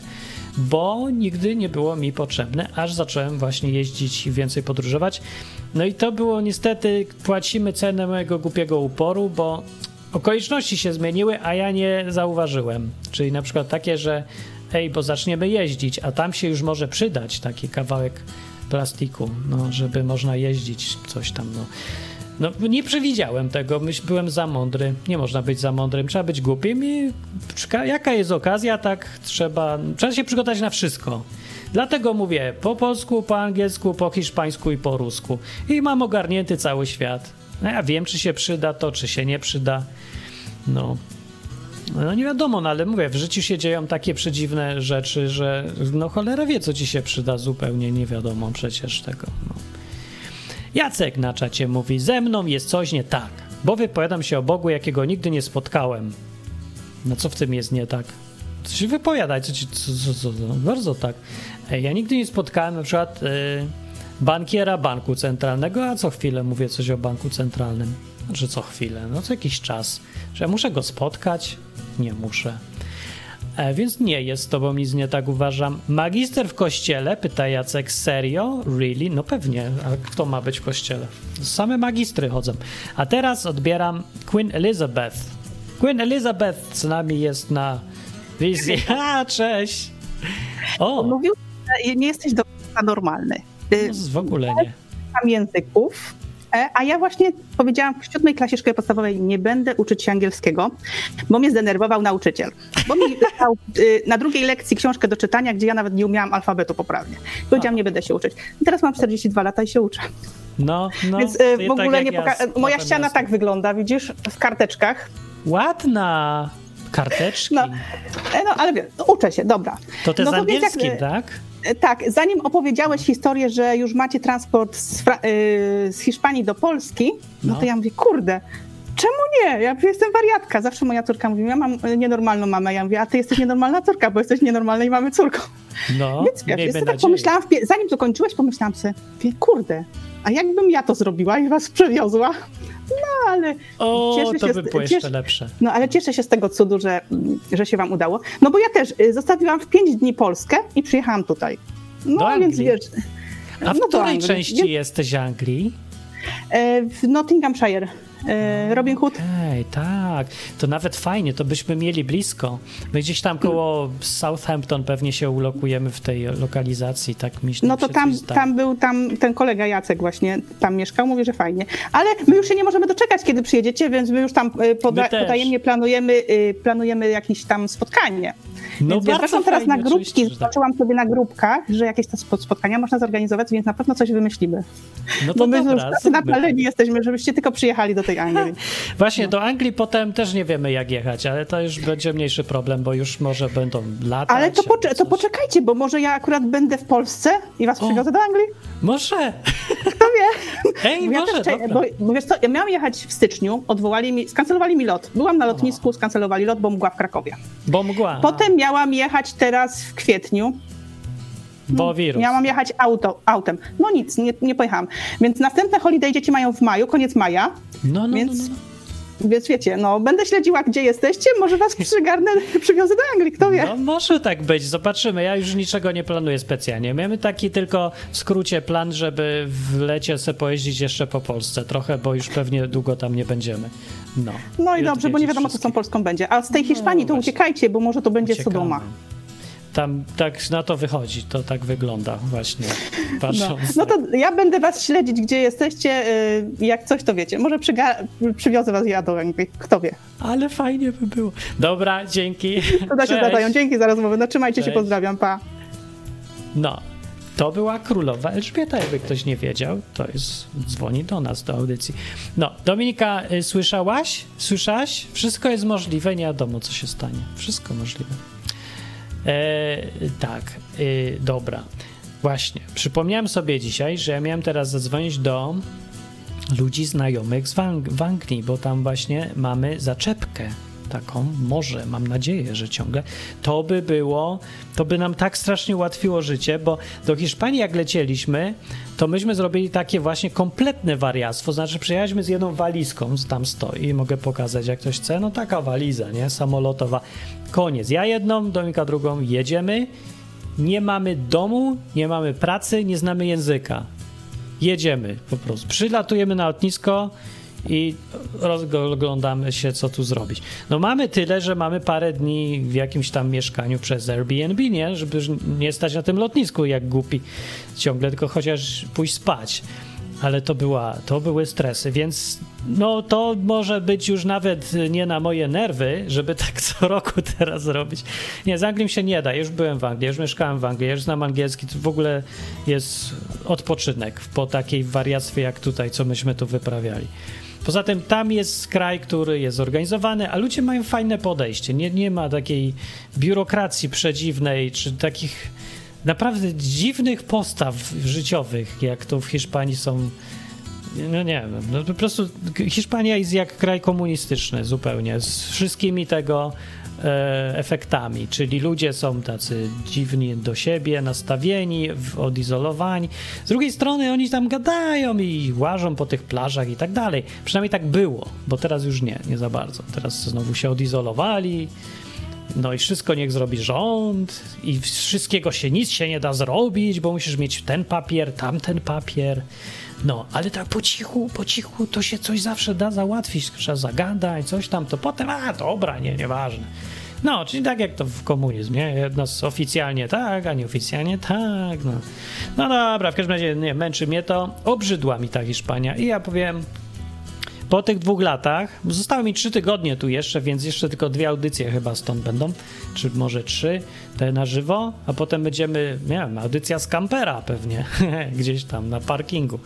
S3: Bo nigdy nie było mi potrzebne, aż zacząłem właśnie jeździć i więcej podróżować. No i to było niestety, płacimy cenę mojego głupiego uporu, bo okoliczności się zmieniły, a ja nie zauważyłem. Czyli na przykład takie, że ej, bo zaczniemy jeździć, a tam się już może przydać taki kawałek plastiku, no, żeby można jeździć coś tam, no. No, nie przewidziałem tego, byłem za mądry. Nie można być za mądrym, trzeba być głupim i jaka jest okazja, tak trzeba, trzeba się przygotować na wszystko. Dlatego mówię po polsku, po angielsku, po hiszpańsku i po rusku. I mam ogarnięty cały świat. No ja wiem, czy się przyda to, czy się nie przyda. No. No nie wiadomo, no ale mówię, w życiu się dzieją takie przedziwne rzeczy, że no cholera wie, co ci się przyda, zupełnie nie wiadomo przecież tego. No. Jacek na czacie mówi, ze mną jest coś nie tak, bo wypowiadam się o Bogu, jakiego nigdy nie spotkałem. No co w tym jest nie tak? Co się wypowiadaj, co ci, co, co, co? bardzo tak. Ja nigdy nie spotkałem na przykład... Yy, bankiera banku centralnego, a co chwilę mówię coś o banku centralnym. Znaczy co chwilę, no co jakiś czas. Że muszę go spotkać? Nie muszę. E, więc nie jest z tobą nic nie tak uważam. Magister w kościele? Pyta Jacek. Serio? Really? No pewnie. A kto ma być w kościele? Same magistry chodzą. A teraz odbieram Queen Elizabeth. Queen Elizabeth z nami jest na wizji. A, cześć!
S2: O! Mówił, że nie jesteś do normalny.
S3: Y, no, w ogóle nie.
S2: Mam języków, e, a ja właśnie powiedziałam w siódmej klasie szkoły podstawowej nie będę uczyć się angielskiego, bo mnie zdenerwował nauczyciel. Bo mi dał y, na drugiej lekcji książkę do czytania, gdzie ja nawet nie umiałam alfabetu poprawnie. Powiedziałam, nie będę się uczyć. Teraz mam 42 lata i się uczę.
S3: No, no.
S2: Więc y, w ogóle tak nie ja Moja ściana tak wygląda, widzisz, w karteczkach.
S3: Ładna. Karteczki.
S2: No, e, no ale wiem, no, uczę się, dobra.
S3: To te
S2: no,
S3: z angielskim, jak, tak?
S2: Tak, zanim opowiedziałeś historię, że już macie transport z, y, z Hiszpanii do Polski, no. no. to ja mówię, kurde, czemu nie? Ja jestem wariatka. Zawsze moja córka mówi, ja mam nienormalną mamę. Ja mówię, a ty jesteś nienormalna córka, bo jesteś nienormalna i mamy córką.
S3: No,
S2: Więc wiesz, ja tak pomyślałam, zanim to kończyłeś, pomyślałam sobie, kurde, a jakbym ja to zrobiła i was przewiozła? No, ale
S3: o, cieszę to się, by było jeszcze cieszę, lepsze.
S2: No, ale cieszę się z tego cudu, że, że się wam udało. No, bo ja też y, zostawiłam w 5 dni Polskę i przyjechałam tutaj. No, więc
S3: wiesz... A w no której części jesteś Anglii?
S2: E, w Nottinghamshire. E, Robin Hood.
S3: Ej, tak. To nawet fajnie, to byśmy mieli blisko. My gdzieś tam koło Southampton pewnie się ulokujemy w tej lokalizacji, tak się
S2: No to tam, tam był tam ten kolega Jacek właśnie tam mieszkał, mówi, że fajnie. Ale my już się nie możemy doczekać, kiedy przyjedziecie, więc my już tam y, poda-
S3: My
S2: potajemnie planujemy, y, planujemy jakieś tam spotkanie.
S3: No
S2: więc
S3: bardzo
S2: teraz na grupki,
S3: tak.
S2: zobaczyłam sobie na grupkach, że jakieś te spo- spotkania można zorganizować, więc na pewno coś wymyślimy.
S3: No to
S2: Bo my już
S3: dobra,
S2: napaleni jesteśmy, żebyście tylko przyjechali do tej Anglii.
S3: Właśnie, do Anglii potem też nie wiemy jak jechać, ale to już będzie mniejszy problem, bo już może będą latać.
S2: Ale to,
S3: albo
S2: pocze- to poczekajcie, bo może ja akurat będę w Polsce i was
S3: O.
S2: przywiozę do Anglii.
S3: Może!
S2: Kto wie?
S3: Ej,
S2: Bo ja
S3: może,
S2: też,
S3: dobra.
S2: bo, bo wiesz co, ja miałam jechać w styczniu, odwołali mi, skancelowali mi lot. Byłam na lotnisku, skancelowali lot, bo mgła w Krakowie.
S3: Bo mgła,
S2: Potem miałam jechać teraz w kwietniu.
S3: bo wirus.
S2: Miałam jechać auto, autem. No nic, nie, nie pojechałam. Więc następne holiday dzieci mają w maju, koniec maja.
S3: No, no,
S2: Więc,
S3: no, no.
S2: Więc wiecie, no będę śledziła, gdzie jesteście. Może was przygarnę, przywiozę do Anglii, kto wie.
S3: No może tak być, zobaczymy. Ja już niczego nie planuję specjalnie. Mamy taki tylko w skrócie plan, żeby w lecie sobie pojeździć jeszcze po Polsce trochę, bo już pewnie długo tam nie będziemy. No,
S2: No i dobrze, bo nie wiadomo, co z tą. Polską będzie. A z tej Hiszpanii to
S3: właśnie.
S2: uciekajcie, bo może to będzie. Sodoma.
S3: Tam tak na to wychodzi, to tak wygląda właśnie,
S2: No.
S3: patrząc.
S2: no
S3: tak.
S2: to ja będę was śledzić, gdzie jesteście. y, Jak coś, to wiecie. Może przywiozę was ja do Anglii, kto wie.
S3: Ale fajnie by było. Dobra, dzięki.
S2: Cuda się zdarzają. Dzięki za rozmowę. No trzymajcie się,
S3: Cześć.
S2: pozdrawiam, pa.
S3: No, to była królowa Elżbieta, jakby ktoś nie wiedział, to jest, dzwoni do nas, do audycji. No, Dominika, y, słyszałaś? Słyszałaś? Wszystko jest możliwe, nie wiadomo, co się stanie. Wszystko możliwe. E, tak, y, dobra. Właśnie, przypomniałem sobie dzisiaj, że ja miałem teraz zadzwonić do ludzi znajomych z Wang- bo tam właśnie mamy zaczepkę taką, może, mam nadzieję, że ciągle, to by było, to by nam tak strasznie ułatwiło życie, bo do Hiszpanii jak lecieliśmy, to myśmy zrobili takie właśnie kompletne wariactwo, znaczy przyjechaliśmy z jedną walizką, tam stoi, mogę pokazać jak ktoś chce, no taka waliza, nie, samolotowa, koniec, ja jedną, Dominika drugą, jedziemy, nie mamy domu, nie mamy pracy, nie znamy języka. Jedziemy po prostu. Przylatujemy na lotnisko i rozglądamy się, co tu zrobić. No mamy tyle, że mamy parę dni w jakimś tam mieszkaniu przez Airbnb, nie? Żeby nie stać na tym lotnisku jak głupi ciągle, tylko chociaż pójść spać. Ale to, była, to były stresy, więc no to może być już nawet nie na moje nerwy, żeby tak co roku teraz robić. Nie, z Anglią się nie da. Już byłem w Anglii, już mieszkałem w Anglii, już znam angielski. To w ogóle jest odpoczynek po takiej wariactwie jak tutaj, co myśmy tu wyprawiali. Poza tym tam jest kraj, który jest zorganizowany, a ludzie mają fajne podejście. Nie, nie ma takiej biurokracji przedziwnej, czy takich naprawdę dziwnych postaw życiowych, jak to w Hiszpanii są. No nie wiem, no po prostu Hiszpania jest jak kraj komunistyczny zupełnie, z wszystkimi tego efektami, czyli ludzie są tacy dziwni do siebie, nastawieni, odizolowani. Z drugiej strony oni tam gadają i łażą po tych plażach i tak dalej. Przynajmniej tak było, bo teraz już nie, nie za bardzo. Teraz znowu się odizolowali. No i wszystko niech zrobi rząd i wszystkiego się nic się nie da zrobić, bo musisz mieć ten papier, tamten papier. No, ale tak po cichu, po cichu to się coś zawsze da załatwić. Trzeba zagadać, coś tam, to potem, a dobra, nie, nieważne. No, czyli tak jak to w komunizmie, jedno z oficjalnie tak, a nieoficjalnie tak, no. No dobra, w każdym razie nie, męczy mnie to, obrzydła mi ta Hiszpania i ja powiem, po tych dwóch latach, zostały mi trzy tygodnie tu jeszcze, więc jeszcze tylko dwie audycje chyba stąd będą, czy może trzy, te na żywo, a potem będziemy, nie wiem, audycja z kampera pewnie, gdzieś tam na parkingu.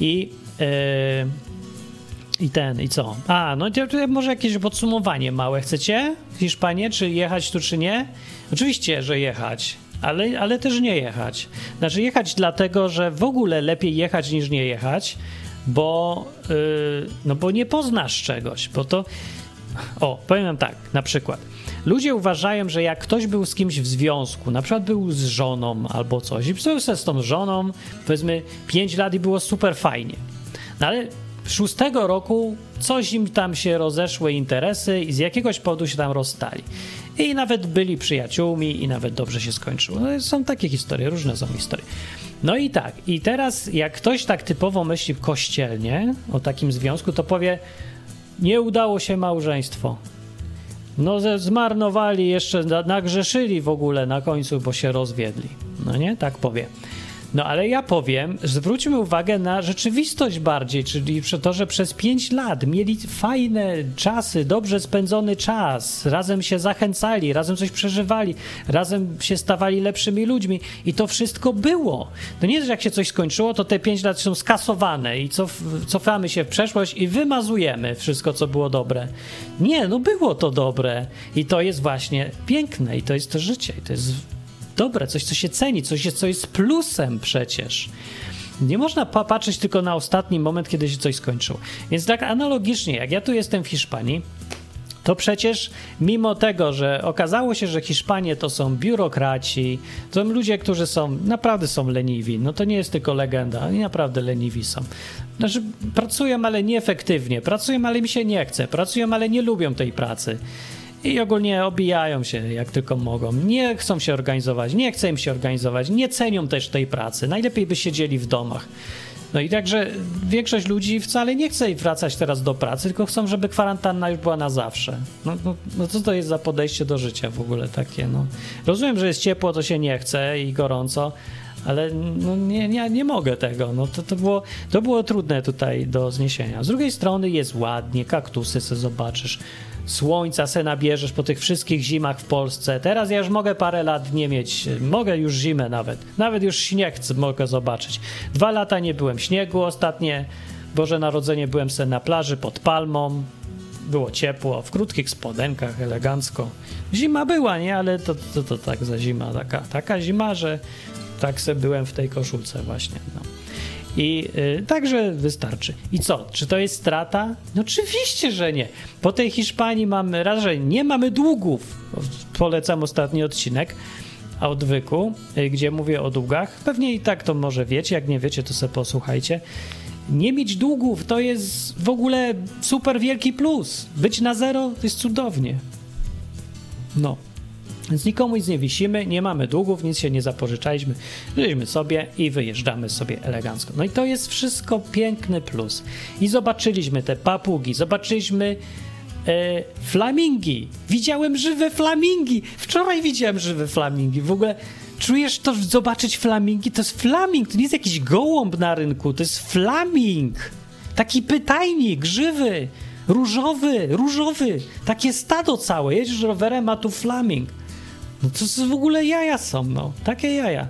S3: I, yy, i ten, i co? A, no to może jakieś podsumowanie małe chcecie w Hiszpanię, czy jechać tu, czy nie? Oczywiście, że jechać. Ale, ale też nie jechać. Znaczy jechać dlatego, że w ogóle lepiej jechać niż nie jechać, bo, yy, no bo nie poznasz czegoś, bo to... O, powiem tak, na przykład. Ludzie uważają, że jak ktoś był z kimś w związku, na przykład był z żoną albo coś, i był se z tą żoną, powiedzmy 5 lat i było super fajnie. No ale szóstego roku coś im tam się rozeszły interesy i z jakiegoś powodu się tam rozstali. I nawet byli przyjaciółmi i nawet dobrze się skończyło. No, są takie historie, różne są historie. No i tak, i teraz jak ktoś tak typowo myśli kościelnie o takim związku, to powie, nie udało się małżeństwo. No zmarnowali jeszcze, nagrzeszyli w ogóle na końcu, bo się rozwiedli. No nie, tak powie. No ale ja powiem, zwróćmy uwagę na rzeczywistość bardziej, czyli to, że przez pięć lat mieli fajne czasy, dobrze spędzony czas, razem się zachęcali, razem coś przeżywali, razem się stawali lepszymi ludźmi i to wszystko było. To nie jest, że jak się coś skończyło, to te pięć lat są skasowane i cof, cofamy się w przeszłość i wymazujemy wszystko, co było dobre. Nie, no było to dobre i to jest właśnie piękne i to jest to życie i to jest dobre, coś, co się ceni, coś, co jest plusem przecież. Nie można patrzeć tylko na ostatni moment, kiedy się coś skończyło. Więc tak analogicznie, jak ja tu jestem w Hiszpanii, to przecież mimo tego, że okazało się, że Hiszpanie to są biurokraci, to są ludzie, którzy są naprawdę są leniwi. No to nie jest tylko legenda, oni naprawdę leniwi są. Znaczy, pracują, ale nieefektywnie, pracują, ale mi się nie chce, pracują, ale nie lubią tej pracy i ogólnie obijają się jak tylko mogą. Nie chcą się organizować, nie chce im się organizować, nie cenią też tej pracy. Najlepiej by siedzieli w domach. No i także większość ludzi wcale nie chce wracać teraz do pracy, tylko chcą, żeby kwarantanna już była na zawsze. No, no, no co to jest za podejście do życia w ogóle takie? No. Rozumiem, że jest ciepło, to się nie chce i gorąco, ale no nie, nie, nie mogę tego. No to, to, było, to było trudne tutaj do zniesienia. Z drugiej strony jest ładnie, kaktusy se zobaczysz słońca se nabierzesz po tych wszystkich zimach w Polsce. Teraz ja już mogę parę lat nie mieć, mogę już zimę nawet. Nawet już śnieg mogę zobaczyć. Dwa lata nie byłem śniegu ostatnie. Boże Narodzenie byłem se na plaży pod palmą. Było ciepło, w krótkich spodenkach, elegancko. Zima była, nie? Ale to, to, to tak za zima, taka, taka zima, że tak se byłem w tej koszulce właśnie. No. I y, także wystarczy. I co? Czy to jest strata? No oczywiście, że nie. Po tej Hiszpanii mamy raz, że nie mamy długów. Polecam ostatni odcinek odwyku, y, gdzie mówię o długach. Pewnie i tak to może wiecie, jak nie wiecie, to sobie posłuchajcie. Nie mieć długów to jest w ogóle super wielki plus. Być na zero to jest cudownie. No. Więc nikomu nic nie wisimy, nie mamy długów, nic się nie zapożyczaliśmy, żyjemy sobie i wyjeżdżamy sobie elegancko. No i to jest wszystko piękny plus. I zobaczyliśmy te papugi, zobaczyliśmy e, flamingi. Widziałem żywe flamingi. Wczoraj widziałem żywe flamingi. W ogóle czujesz to, zobaczyć flamingi? To jest flaming, to nie jest jakiś gołąb na rynku, to jest flaming. Taki pytajnik, żywy, różowy, różowy. Takie stado całe. Jedziesz rowerem, a tu flaming. No to w ogóle jaja są, no. Takie jaja.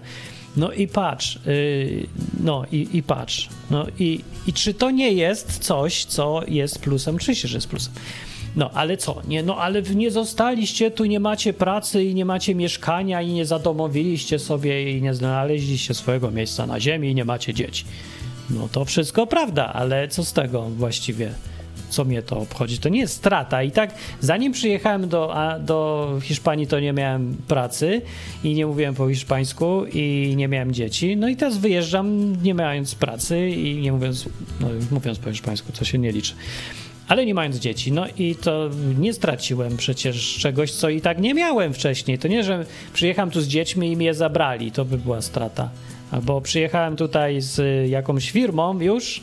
S3: No i patrz, yy, no i, i patrz. No i, i czy to nie jest coś, co jest plusem? Oczywiście, że jest plusem. No, ale co? Nie, no, ale nie zostaliście tu, nie macie pracy i nie macie mieszkania i nie zadomowiliście sobie i nie znaleźliście swojego miejsca na ziemi i nie macie dzieci. No to wszystko prawda, ale co z tego właściwie? Co mnie to obchodzi? To nie jest strata. I tak, zanim przyjechałem do, a, do Hiszpanii, to nie miałem pracy i nie mówiłem po hiszpańsku i nie miałem dzieci. No i teraz wyjeżdżam, nie mając pracy i nie mówiąc, no, mówiąc po hiszpańsku, co się nie liczy ale nie mając dzieci. No i to nie straciłem przecież czegoś, co i tak nie miałem wcześniej. To nie, że przyjechałem tu z dziećmi i mnie zabrali, to by była strata. Albo przyjechałem tutaj z jakąś firmą już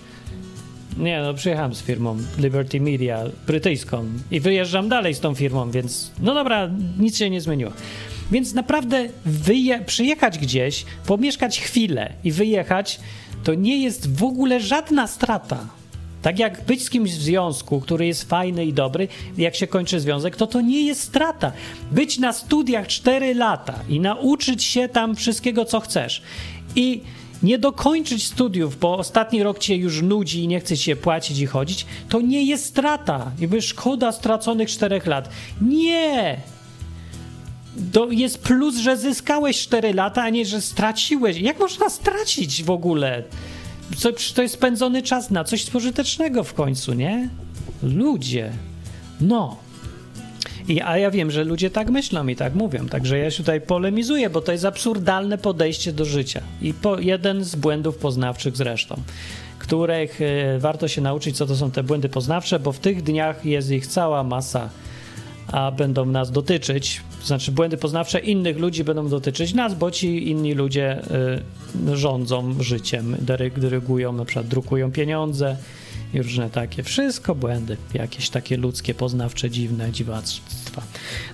S3: nie, no przyjechałem z firmą Liberty Media brytyjską i wyjeżdżam dalej z tą firmą, więc no dobra, nic się nie zmieniło. Więc naprawdę wyje- przyjechać gdzieś, pomieszkać chwilę i wyjechać, to nie jest w ogóle żadna strata. Tak jak być z kimś w związku, który jest fajny i dobry, jak się kończy związek, to to nie jest strata. Być na studiach 4 lata i nauczyć się tam wszystkiego, co chcesz. I nie dokończyć studiów, bo ostatni rok cię już nudzi i nie chce się płacić i chodzić, to nie jest strata. Jakby szkoda straconych czterech lat. Nie! To jest plus, że zyskałeś 4 lata, a nie, że straciłeś. Jak można stracić w ogóle? Co, to jest spędzony czas na coś pożytecznego w końcu, nie? Ludzie. No. I, a ja wiem, że ludzie tak myślą i tak mówią, także ja się tutaj polemizuję, bo to jest absurdalne podejście do życia. I po, jeden z błędów poznawczych zresztą, których y, warto się nauczyć, co to są te błędy poznawcze, bo w tych dniach jest ich cała masa, a będą nas dotyczyć To znaczy błędy poznawcze innych ludzi będą dotyczyć nas, bo ci inni ludzie y, rządzą życiem, dyrygują, na przykład drukują pieniądze i różne takie. Wszystko błędy, jakieś takie ludzkie, poznawcze, dziwne dziwactwa.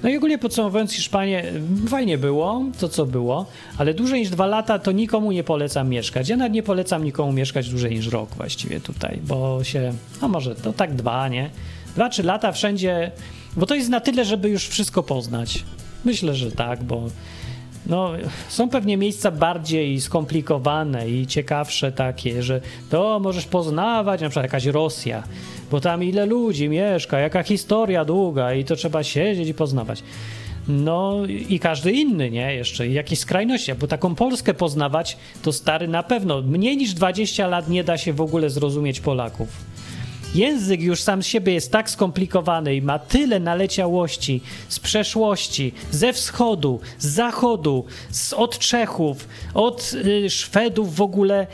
S3: No i ogólnie podsumowując Hiszpanię, fajnie było, to co było, ale dłużej niż dwa lata to nikomu nie polecam mieszkać. Ja nawet nie polecam nikomu mieszkać dłużej niż rok właściwie tutaj, bo się, no może to tak dwa, nie? Dwa, trzy lata wszędzie, bo to jest na tyle, żeby już wszystko poznać. Myślę, że tak, bo no, są pewnie miejsca bardziej skomplikowane i ciekawsze takie, że to możesz poznawać, na przykład jakaś Rosja, bo tam ile ludzi mieszka, jaka historia długa i to trzeba siedzieć i poznawać. No i każdy inny, nie? Jeszcze jakieś skrajności, bo taką Polskę poznawać, to stary na pewno mniej niż 20 lat nie da się w ogóle zrozumieć Polaków Język już sam z siebie jest tak skomplikowany i ma tyle naleciałości z przeszłości, ze wschodu, z zachodu, z, od Czechów, od y, Szwedów w ogóle,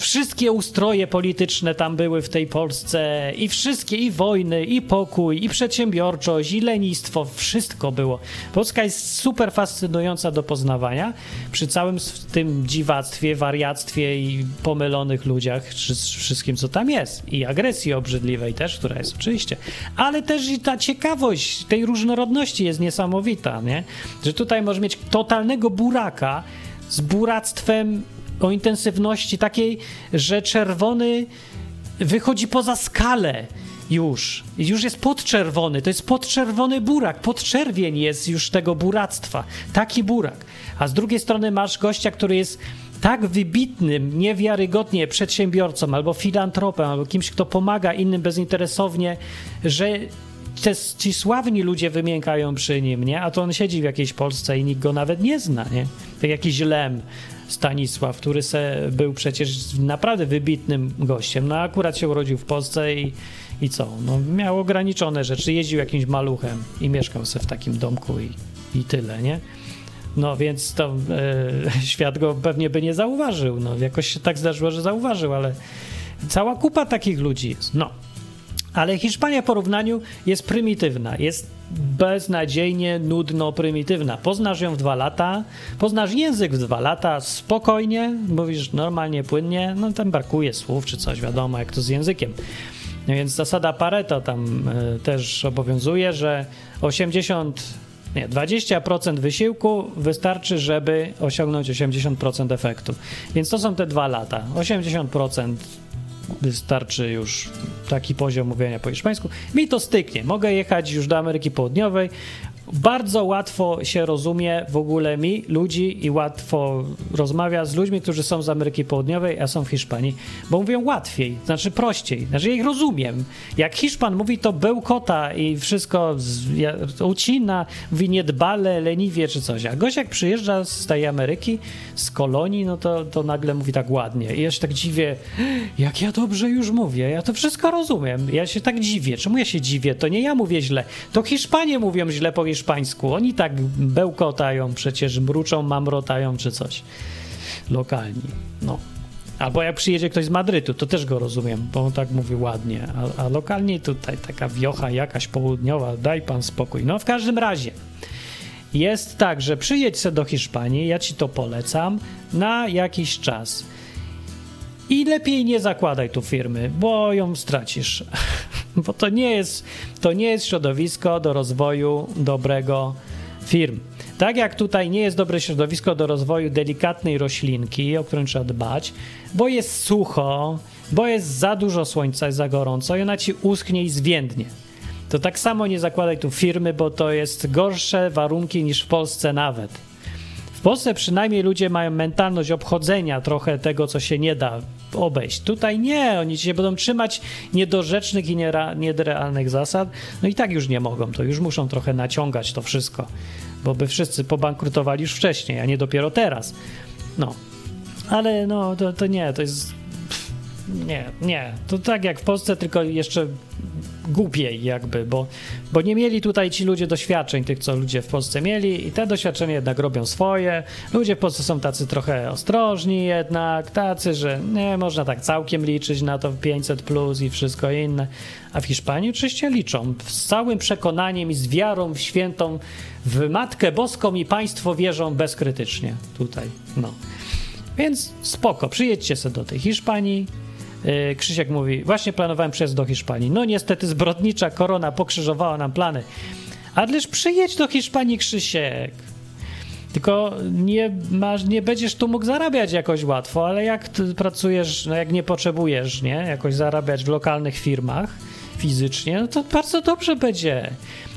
S3: wszystkie ustroje polityczne tam były w tej Polsce. I wszystkie, i wojny, i pokój, i przedsiębiorczość, i lenistwo, wszystko było. Polska jest super fascynująca do poznawania. Przy całym tym dziwactwie, wariactwie i pomylonych ludziach, wszystkim co tam jest. I agresji obrzydliwej też, która jest oczywiście, ale też i ta ciekawość tej różnorodności jest niesamowita, nie? Że tutaj możesz mieć totalnego buraka z buractwem o intensywności takiej, że czerwony wychodzi poza skalę już. Już jest podczerwony, to jest podczerwony burak, podczerwień jest już tego buractwa. Taki burak. A z drugiej strony masz gościa, który jest tak wybitnym, niewiarygodnie przedsiębiorcą, albo filantropem, albo kimś, kto pomaga innym bezinteresownie, że te, ci sławni ludzie wymiękają przy nim, nie? A to on siedzi w jakiejś Polsce i nikt go nawet nie zna, nie? Tak jakiś lem Stanisław, który se był przecież naprawdę wybitnym gościem. No akurat się urodził w Polsce i, i co? No, miał ograniczone rzeczy, jeździł jakimś maluchem i mieszkał se w takim domku i, i tyle, nie? No więc to e, świat go pewnie by nie zauważył. No jakoś się tak zdarzyło, że zauważył, ale cała kupa takich ludzi jest. No. Ale Hiszpania w porównaniu jest prymitywna, jest beznadziejnie, nudno, prymitywna. Poznasz ją w dwa lata, poznasz język w dwa lata, spokojnie, mówisz normalnie, płynnie, no tam brakuje słów czy coś, wiadomo jak to z językiem. No więc zasada Pareto tam y, też obowiązuje, że 80 nie, 20% wysiłku wystarczy, żeby osiągnąć 80% efektu. Więc to są te dwa lata. 80% wystarczy już taki poziom mówienia po hiszpańsku. Mi to styknie. Mogę jechać już do Ameryki Południowej, bardzo łatwo się rozumie w ogóle mi, ludzi i łatwo rozmawia z ludźmi, którzy są z Ameryki Południowej, a są w Hiszpanii, bo mówią łatwiej, znaczy prościej, znaczy ja ich rozumiem. Jak Hiszpan mówi to bełkota i wszystko z, ja, ucina, mówi niedbale, leniwie czy coś, a gość jak przyjeżdża z tej Ameryki, z kolonii, no to, to nagle mówi tak ładnie. I ja się tak dziwię, jak ja dobrze już mówię, ja to wszystko rozumiem, ja się tak dziwię, czemu ja się dziwię, to nie ja mówię źle, to Hiszpanie mówią źle po hiszpańsku. Oni tak bełkotają, przecież mruczą, mamrotają czy coś. Lokalni. No. Albo jak przyjedzie ktoś z Madrytu, to też go rozumiem, bo on tak mówi ładnie. A, a lokalnie tutaj taka wiocha jakaś południowa, daj pan spokój. No w każdym razie. Jest tak, że przyjedź se do Hiszpanii, ja ci to polecam, na jakiś czas. I lepiej nie zakładaj tu firmy, bo ją stracisz. bo to nie jest, to nie jest środowisko do rozwoju dobrego firm. Tak jak tutaj nie jest dobre środowisko do rozwoju delikatnej roślinki, o którą trzeba dbać, bo jest sucho, bo jest za dużo słońca, jest za gorąco i ona ci uschnie i zwiędnie. To tak samo nie zakładaj tu firmy, bo to jest gorsze warunki niż w Polsce nawet. Polsce przynajmniej ludzie mają mentalność obchodzenia trochę tego, co się nie da obejść. Tutaj nie, oni się będą trzymać niedorzecznych i nierealnych zasad, no i tak już nie mogą, to już muszą trochę naciągać to wszystko, bo by wszyscy pobankrutowali już wcześniej, a nie dopiero teraz. No, ale no, to, to nie, to jest... nie, nie, to tak jak w Polsce, tylko jeszcze głupiej jakby, bo, bo nie mieli tutaj ci ludzie doświadczeń tych, co ludzie w Polsce mieli i te doświadczenia jednak robią swoje. Ludzie w Polsce są tacy trochę ostrożni jednak, tacy, że nie można tak całkiem liczyć na to 500 plus i wszystko inne. A w Hiszpanii oczywiście liczą z całym przekonaniem i z wiarą w świętą, w Matkę Boską i państwo wierzą bezkrytycznie tutaj. No. Więc spoko, przyjedźcie sobie do tej Hiszpanii, Krzysiek mówi, właśnie planowałem przyjazd do Hiszpanii. No niestety zbrodnicza korona pokrzyżowała nam plany. Ależ przyjedź do Hiszpanii, Krzysiek. Tylko nie, masz, nie będziesz tu mógł zarabiać jakoś łatwo, ale jak pracujesz, no jak nie potrzebujesz, nie, jakoś zarabiać w lokalnych firmach fizycznie, no to bardzo dobrze będzie.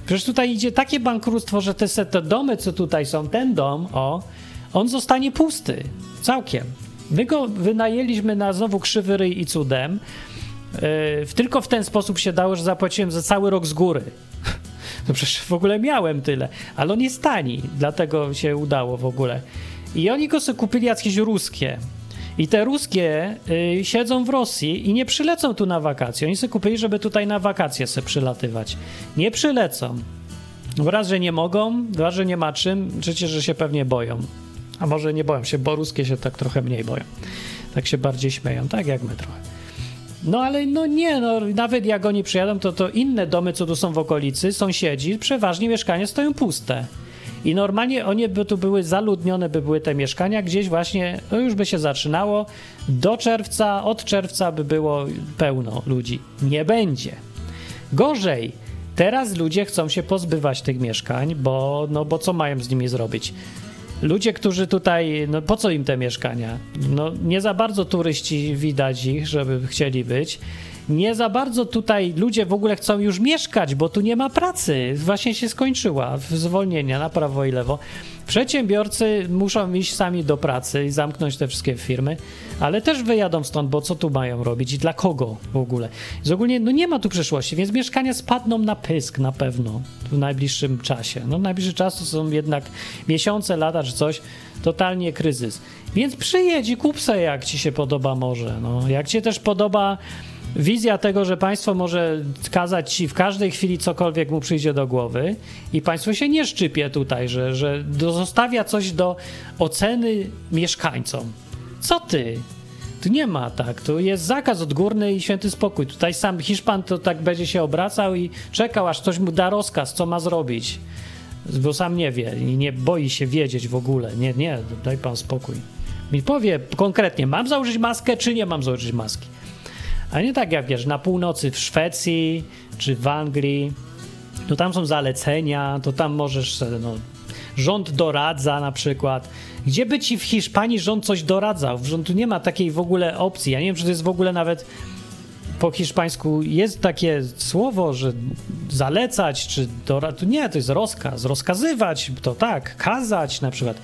S3: Przecież tutaj idzie takie bankructwo, że te, te domy, co tutaj są, ten dom, o, on zostanie pusty. Całkiem. My go wynajęliśmy na znowu krzywy ryj i cudem. Yy, tylko w ten sposób się dało, że zapłaciłem za cały rok z góry. No przecież w ogóle miałem tyle, ale on jest tani, dlatego się udało w ogóle. I oni go sobie kupili jakieś ruskie. I te ruskie y, siedzą w Rosji i nie przylecą tu na wakacje. Oni sobie kupili, żeby tutaj na wakacje sobie przylatywać. Nie przylecą. Raz, że nie mogą, dwa, że nie ma czym, trzecie, że się pewnie boją. A może nie boją się, bo ruskie się tak trochę mniej boją. Tak się bardziej śmieją, tak jak my trochę. No ale no nie, no nawet jak oni przyjadą, to, to inne domy, co tu są w okolicy, sąsiedzi, przeważnie mieszkania stoją puste. I normalnie oni by tu były zaludnione, by były te mieszkania, gdzieś właśnie, to już by się zaczynało. Do czerwca, od czerwca by było pełno ludzi. Nie będzie. Gorzej, teraz ludzie chcą się pozbywać tych mieszkań, bo, no, bo co mają z nimi zrobić? Ludzie, którzy tutaj, no po co im te mieszkania? No nie za bardzo turyści widać ich, żeby chcieli być. Nie za bardzo tutaj ludzie w ogóle chcą już mieszkać, bo tu nie ma pracy. Właśnie się skończyła zwolnienia na prawo i lewo. Przedsiębiorcy muszą iść sami do pracy i zamknąć te wszystkie firmy, ale też wyjadą stąd, bo co tu mają robić i dla kogo w ogóle? Z ogólnie no nie ma tu przyszłości, więc mieszkania spadną na pysk na pewno w najbliższym czasie. No najbliższy czas to są jednak miesiące, lata czy coś, totalnie kryzys. Więc przyjedź i kup se jak ci się podoba może. No, jak ci też podoba wizja tego, że państwo może kazać ci w każdej chwili cokolwiek mu przyjdzie do głowy i państwo się nie szczypie tutaj, że, że zostawia coś do oceny mieszkańcom. Co ty? Tu nie ma tak, tu jest zakaz odgórny i święty spokój. Tutaj sam Hiszpan to tak będzie się obracał i czekał, aż ktoś mu da rozkaz, co ma zrobić. Bo sam nie wie i nie boi się wiedzieć w ogóle. Nie, nie, daj pan spokój. Mi powie konkretnie, mam założyć maskę, czy nie mam założyć maski. A nie tak jak wiesz, na północy w Szwecji czy w Anglii, to tam są zalecenia, to tam możesz, no, rząd doradza na przykład. Gdzie by ci w Hiszpanii rząd coś doradzał? W rządu nie ma takiej w ogóle opcji. Ja nie wiem, czy to jest w ogóle nawet po hiszpańsku jest takie słowo, że zalecać, czy doradzać. Nie, to jest rozkaz. Rozkazywać, to tak, kazać na przykład.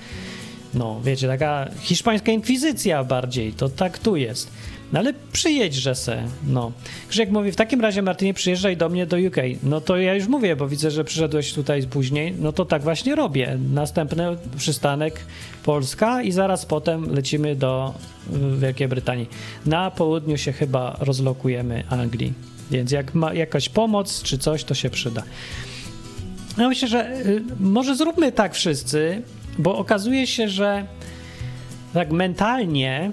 S3: No, wiecie, taka hiszpańska inkwizycja bardziej, to tak tu jest. No ale przyjedźże se, no. Krzysiek mówi, w takim razie Martynie przyjeżdżaj do mnie do UK. No to ja już mówię, bo widzę, że przyszedłeś tutaj później, no to tak właśnie robię. Następny przystanek Polska i zaraz potem lecimy do Wielkiej Brytanii. Na południu się chyba rozlokujemy Anglii, więc jak ma jakaś pomoc czy coś, to się przyda. No myślę, że y, może zróbmy tak wszyscy, bo okazuje się, że tak mentalnie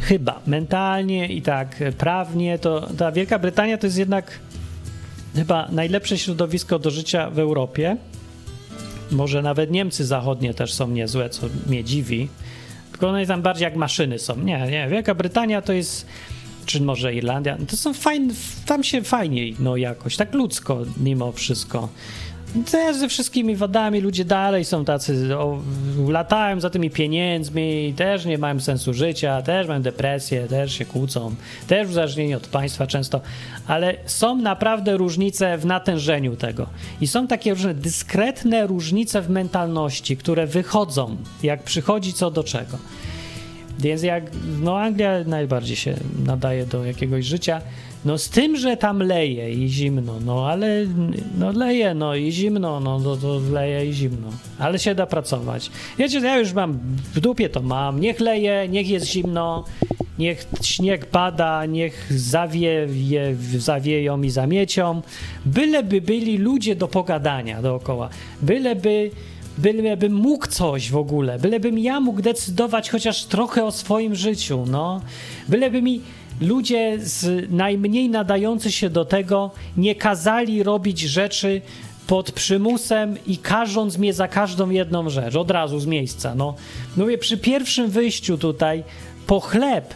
S3: chyba mentalnie i tak prawnie, to ta Wielka Brytania to jest jednak chyba najlepsze środowisko do życia w Europie. Może nawet Niemcy zachodnie też są niezłe, co mnie dziwi. Tylko one tam bardziej jak maszyny są. Nie, nie. Wielka Brytania to jest, czy może Irlandia, to są fajne, tam się fajniej, no jakoś, tak ludzko mimo wszystko też ze wszystkimi wadami ludzie dalej są tacy, o, latają za tymi pieniędzmi, też nie mają sensu życia, też mają depresję, też się kłócą, też uzależnieni od państwa często, ale są naprawdę różnice w natężeniu tego. I są takie różne dyskretne różnice w mentalności, które wychodzą, jak przychodzi co do czego. Więc jak, no Anglia najbardziej się nadaje do jakiegoś życia, no z tym, że tam leje i zimno, no ale no leje, no i zimno, no to, to leje i zimno, ale się da pracować. Wiecie, ja już mam w dupie to mam, niech leje, niech jest zimno, niech śnieg pada, niech zawieje, zawieją i zamiecią, byleby byli ludzie do pogadania dookoła, byleby bylebym mógł coś w ogóle, bylebym ja mógł decydować chociaż trochę o swoim życiu, no. Byleby mi ludzie z najmniej nadający się do tego nie kazali robić rzeczy pod przymusem i karząc mnie za każdą jedną rzecz, od razu z miejsca, no. Mówię, przy pierwszym wyjściu tutaj po chleb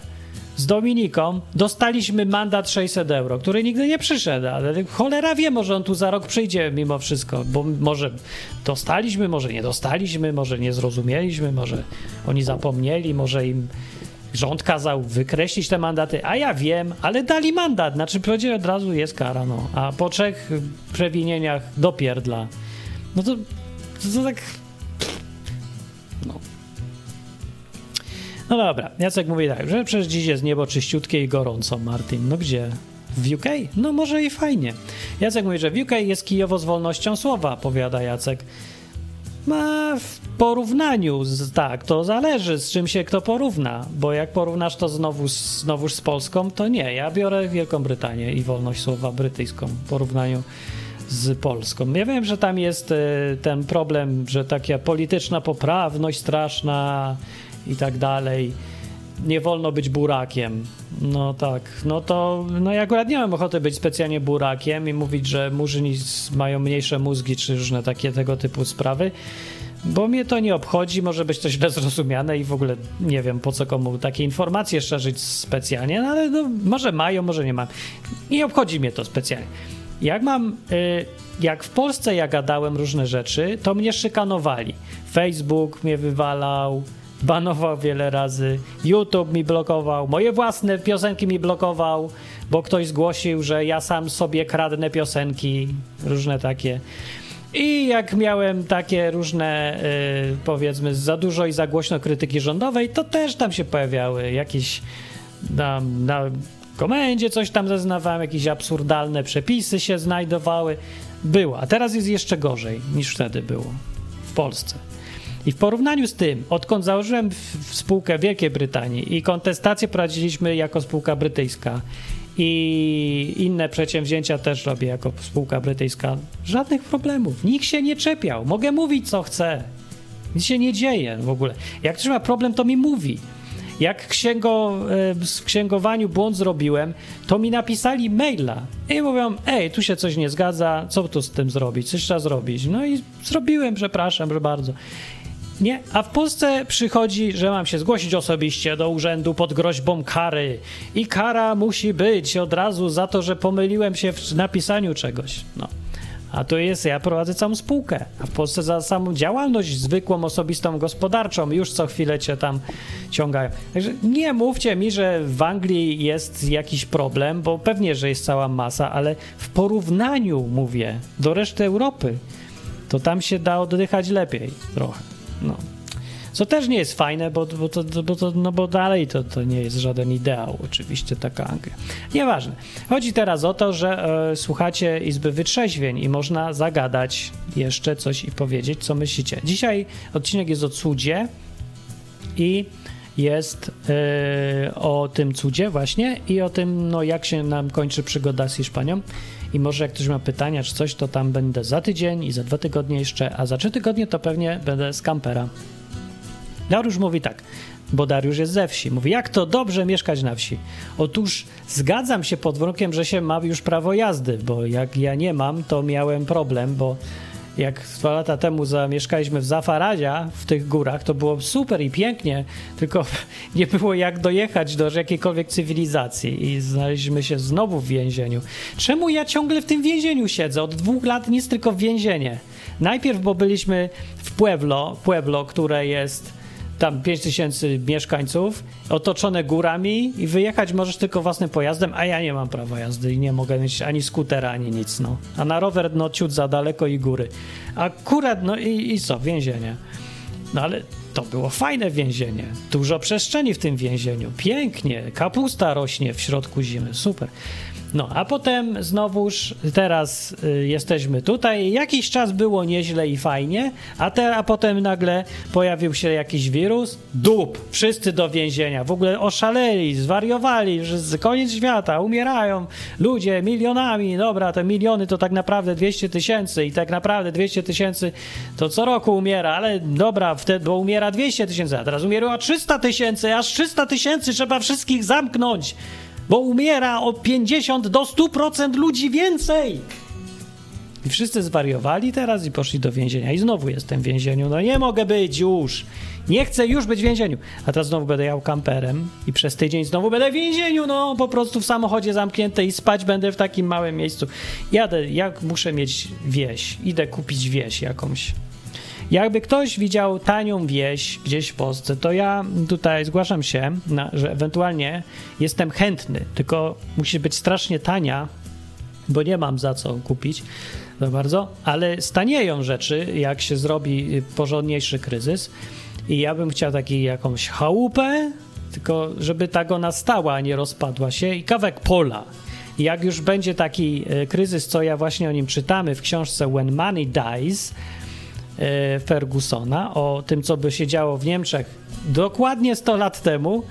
S3: z Dominiką dostaliśmy mandat 600 euro, który nigdy nie przyszedł, ale cholera wie, może on tu za rok przyjdzie mimo wszystko, bo może dostaliśmy, może nie dostaliśmy, może nie zrozumieliśmy, może oni zapomnieli, może im rząd kazał wykreślić te mandaty, a ja wiem, ale dali mandat, znaczy powiedział od razu jest kara, no, a po trzech przewinieniach dopierdla. No to, to, to tak... No. No dobra, Jacek mówi tak, że przecież dziś jest niebo czyściutkie i gorąco, Martin. No gdzie? W UK? No może i fajnie. Jacek mówi, że w UK jest kijowo z wolnością słowa, powiada Jacek. Ma w porównaniu, z, tak, to zależy z czym się kto porówna, bo jak porównasz to znowu, znowuż z Polską, to nie. Ja biorę Wielką Brytanię i wolność słowa brytyjską w porównaniu z Polską. Ja wiem, że tam jest e, ten problem, że taka polityczna poprawność straszna i tak dalej. Nie wolno być burakiem. No tak, no to no ja akurat nie mam ochoty być specjalnie burakiem i mówić, że murzyni mają mniejsze mózgi czy różne takie tego typu sprawy, bo mnie to nie obchodzi, może być to źle zrozumiane i w ogóle nie wiem po co komu takie informacje szerzyć specjalnie, no ale no, może mają, może nie mam. Nie obchodzi mnie to specjalnie. Jak mam, y, jak w Polsce ja gadałem różne rzeczy, to mnie szykanowali. Facebook mnie wywalał, banował wiele razy, YouTube mi blokował, moje własne piosenki mi blokował, bo ktoś zgłosił, że ja sam sobie kradnę piosenki, różne takie. I jak miałem takie różne, yy, powiedzmy, za dużo i za głośno krytyki rządowej, to też tam się pojawiały jakieś na, na komendzie coś tam zeznawałem, jakieś absurdalne przepisy się znajdowały. Było, a teraz jest jeszcze gorzej niż wtedy było w Polsce. I w porównaniu z tym, odkąd założyłem spółkę Wielkiej Brytanii i kontestację prowadziliśmy jako spółka brytyjska i inne przedsięwzięcia też robię jako spółka brytyjska, żadnych problemów. Nikt się nie czepiał. Mogę mówić, co chcę. Nic się nie dzieje w ogóle. Jak ktoś ma problem, to mi mówi. Jak księgo, e, w księgowaniu błąd zrobiłem, to mi napisali maila i mówią, ej, tu się coś nie zgadza, co tu z tym zrobić, coś trzeba zrobić. No i zrobiłem, przepraszam, że bardzo. Nie, a w Polsce przychodzi, że mam się zgłosić osobiście do urzędu pod groźbą kary i kara musi być od razu za to, że pomyliłem się w napisaniu czegoś. No. A to jest, ja prowadzę całą spółkę, a w Polsce za samą działalność zwykłą, osobistą, gospodarczą już co chwilę cię tam ciągają. Także nie mówcie mi, że w Anglii jest jakiś problem, bo pewnie, że jest cała masa, ale w porównaniu, mówię, do reszty Europy, to tam się da oddychać lepiej trochę. No. Co też nie jest fajne, bo, bo, to, bo, to, no bo dalej to, to nie jest żaden ideał, oczywiście, taka Anglia. Nieważne. Chodzi teraz o to, że e, słuchacie Izby Wytrzeźwień i można zagadać jeszcze coś i powiedzieć, co myślicie. Dzisiaj odcinek jest o cudzie i jest e, o tym cudzie właśnie i o tym, no jak się nam kończy przygoda z Hiszpanią. I może jak ktoś ma pytania czy coś, to tam będę za tydzień i za dwa tygodnie jeszcze, a za trzy tygodnie to pewnie będę z kampera. Dariusz mówi tak, bo Dariusz jest ze wsi. Mówi, jak to dobrze mieszkać na wsi? Otóż zgadzam się pod warunkiem, że się ma już prawo jazdy, bo jak ja nie mam, to miałem problem, bo jak dwa lata temu zamieszkaliśmy w Zafaradzia, w tych górach, to było super i pięknie, tylko nie było jak dojechać do jakiejkolwiek cywilizacji i znaleźliśmy się znowu w więzieniu. Czemu ja ciągle w tym więzieniu siedzę? Od dwóch lat nic tylko w więzienie. Najpierw, bo byliśmy w Pueblo, Pueblo, które jest tam 5 tysięcy mieszkańców, otoczone górami i wyjechać możesz tylko własnym pojazdem, a ja nie mam prawa jazdy i nie mogę mieć ani skutera, ani nic, no. A na rower, no, ciut za daleko i góry. Akurat, no i, i co, więzienie. No ale to było fajne więzienie. Dużo przestrzeni w tym więzieniu. Pięknie. Kapusta rośnie w środku zimy. Super. No, a potem znowuż teraz y, jesteśmy tutaj. Jakiś czas było nieźle i fajnie, a, te, a potem nagle pojawił się jakiś wirus. Dup, wszyscy do więzienia. W ogóle oszaleli, zwariowali, że koniec świata, umierają ludzie milionami. Dobra, te miliony to tak naprawdę 200 tysięcy i tak naprawdę 200 tysięcy to co roku umiera, ale dobra, wtedy bo umiera 200 tysięcy, a teraz umiera 300 tysięcy, aż 300 tysięcy trzeba wszystkich zamknąć bo umiera o 50 do 100% ludzi więcej. I wszyscy zwariowali teraz i poszli do więzienia. I znowu jestem w więzieniu. No nie mogę być już. Nie chcę już być w więzieniu. A teraz znowu będę jał kamperem i przez tydzień znowu będę w więzieniu. No po prostu w samochodzie zamknięte i spać będę w takim małym miejscu. Jadę, jak muszę mieć wieś. Idę kupić wieś jakąś. Jakby ktoś widział tanią wieś gdzieś w Polsce, to ja tutaj zgłaszam się, na, że ewentualnie jestem chętny, tylko musi być strasznie tania, bo nie mam za co kupić za bardzo, ale stanieją rzeczy, jak się zrobi porządniejszy kryzys. I ja bym chciał taki jakąś chałupę, tylko żeby ta go nastała, a nie rozpadła się, i kawek pola. Jak już będzie taki e, kryzys, co ja właśnie o nim czytamy w książce When Money Dies, Fergusona, o tym, co by się działo w Niemczech dokładnie 100 lat temu,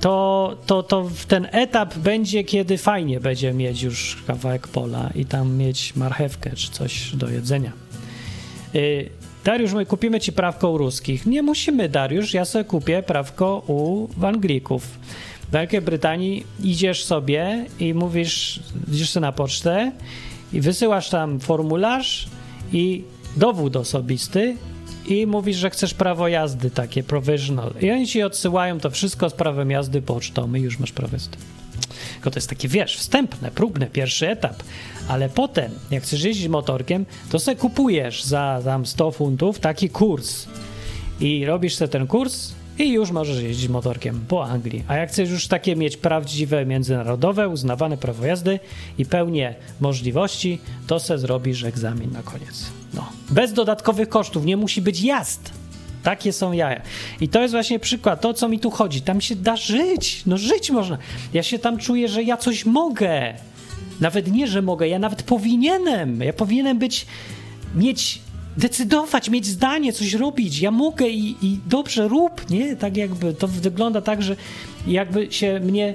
S3: to, to, to ten etap będzie, kiedy fajnie będzie mieć już kawałek pola i tam mieć marchewkę czy coś do jedzenia. E, Dariusz, my kupimy ci prawko u ruskich. Nie musimy, Dariusz, ja sobie kupię prawko u Anglików. W Wielkiej Brytanii idziesz sobie i mówisz, idziesz sobie na pocztę i wysyłasz tam formularz i dowód osobisty i mówisz, że chcesz prawo jazdy takie, provisional. I oni ci odsyłają to wszystko z prawem jazdy pocztą i już masz prawo jazdy. Tylko to jest takie, wiesz, wstępne, próbne, pierwszy etap. Ale potem, jak chcesz jeździć motorkiem, to sobie kupujesz za tam 100 funtów taki kurs. I robisz sobie ten kurs i już możesz jeździć motorkiem po Anglii. A jak chcesz już takie mieć prawdziwe, międzynarodowe, uznawane prawo jazdy i pełnię możliwości, to se zrobisz egzamin na koniec. No. Bez dodatkowych kosztów, nie musi być jazd. Takie są jaja. I to jest właśnie przykład, to co mi tu chodzi. Tam się da żyć. No żyć można. Ja się tam czuję, że ja coś mogę. Nawet nie, że mogę, ja nawet powinienem. Ja powinienem być, mieć, decydować, mieć zdanie, coś robić. Ja mogę i, i dobrze rób, nie? Tak jakby to wygląda tak, że jakby się mnie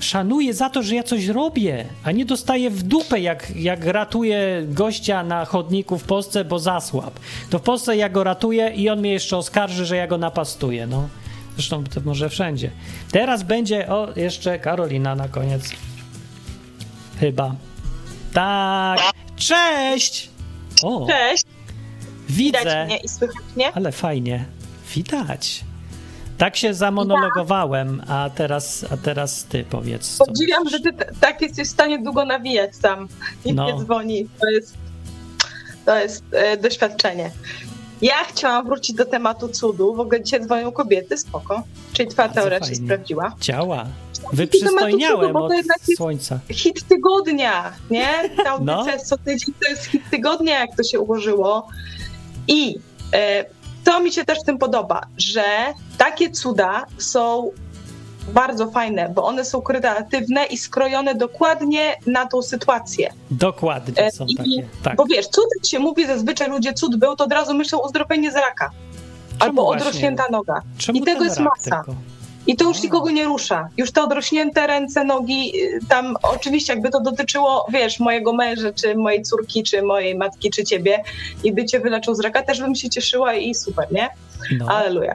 S3: szanuję za to, że ja coś robię, a nie dostaję w dupę, jak, jak ratuję gościa na chodniku w Polsce, bo zasłab. To w Polsce ja go ratuję i on mnie jeszcze oskarży, że ja go napastuję, no. Zresztą to może wszędzie. Teraz będzie, o, jeszcze Karolina na koniec. Chyba. Tak. Cześć!
S4: O, Cześć!
S3: Widzę.
S4: Widać mnie i słychać mnie?
S3: Ale fajnie. Widać. Tak się zamonologowałem, a teraz, a teraz ty powiedz.
S4: Podziwiam, że ty tak jesteś w stanie długo nawijać sam i no. nie dzwoni. To jest, to jest e, doświadczenie. Ja chciałam wrócić do tematu cudu. W ogóle dzisiaj dzwonią kobiety, spoko. Czyli twoja teoria się sprawdziła.
S3: Działa. Wyprzystojniałem cudu, od słońca.
S4: Hit tygodnia, nie? Ta audycja no. co tydzień to jest hit tygodnia, jak to się ułożyło. I e, to mi się też w tym podoba, że takie cuda są bardzo fajne, bo one są kreatywne i skrojone dokładnie na tą sytuację.
S3: Dokładnie e, są I, takie. Tak.
S4: Bo wiesz, cud się mówi zazwyczaj ludzie cud był, to od razu myślą o uzdrowienie z raka. Czemu albo odrośnięta noga.
S3: Czemu
S4: I tego jest masa.
S3: Tylko?
S4: I to już nikogo nie rusza. Już te odrośnięte ręce, nogi, y, tam oczywiście jakby to dotyczyło, wiesz, mojego męża, czy mojej córki, czy mojej matki, czy ciebie i by cię wyleczył z raka, też bym się cieszyła i super, nie? No. Aleluja.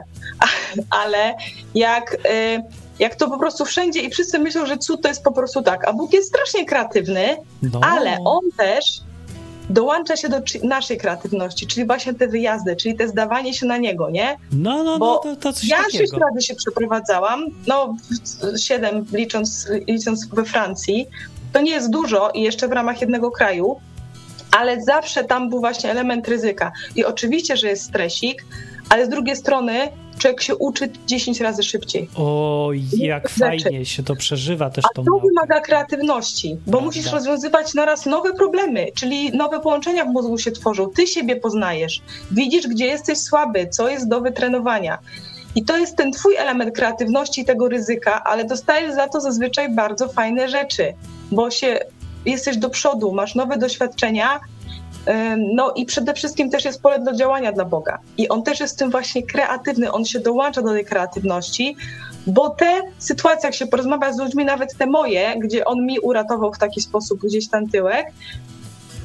S4: Ale jak, y, jak to po prostu wszędzie i wszyscy myślą, że cud to jest po prostu tak, a Bóg jest strasznie kreatywny, no. ale On też dołącza się do naszej kreatywności, czyli właśnie te wyjazdy, czyli te zdawanie się na niego, nie?
S3: No, no,
S4: Bo
S3: no, to, to coś
S4: ja
S3: takiego.
S4: sześć razy się przeprowadzałam, no siedem licząc, licząc we Francji, to nie jest dużo i jeszcze w ramach jednego kraju, ale zawsze tam był właśnie element ryzyka. I oczywiście, że jest stresik, ale z drugiej strony człowiek się uczy 10 razy szybciej.
S3: O, jak fajnie się to przeżywa też
S4: A to naukę. wymaga kreatywności, bo Prawda. musisz rozwiązywać naraz nowe problemy, czyli nowe połączenia w mózgu się tworzą. Ty siebie poznajesz, widzisz, gdzie jesteś słaby, co jest do wytrenowania. I to jest ten twój element kreatywności i tego ryzyka, ale dostajesz za to zazwyczaj bardzo fajne rzeczy. bo się jesteś do przodu, masz nowe doświadczenia, no i przede wszystkim też jest pole do działania dla Boga. I on też jest w tym właśnie kreatywny, on się dołącza do tej kreatywności, bo te sytuacje, jak się porozmawia z ludźmi, nawet te moje, gdzie on mi uratował w taki sposób gdzieś tam tyłek,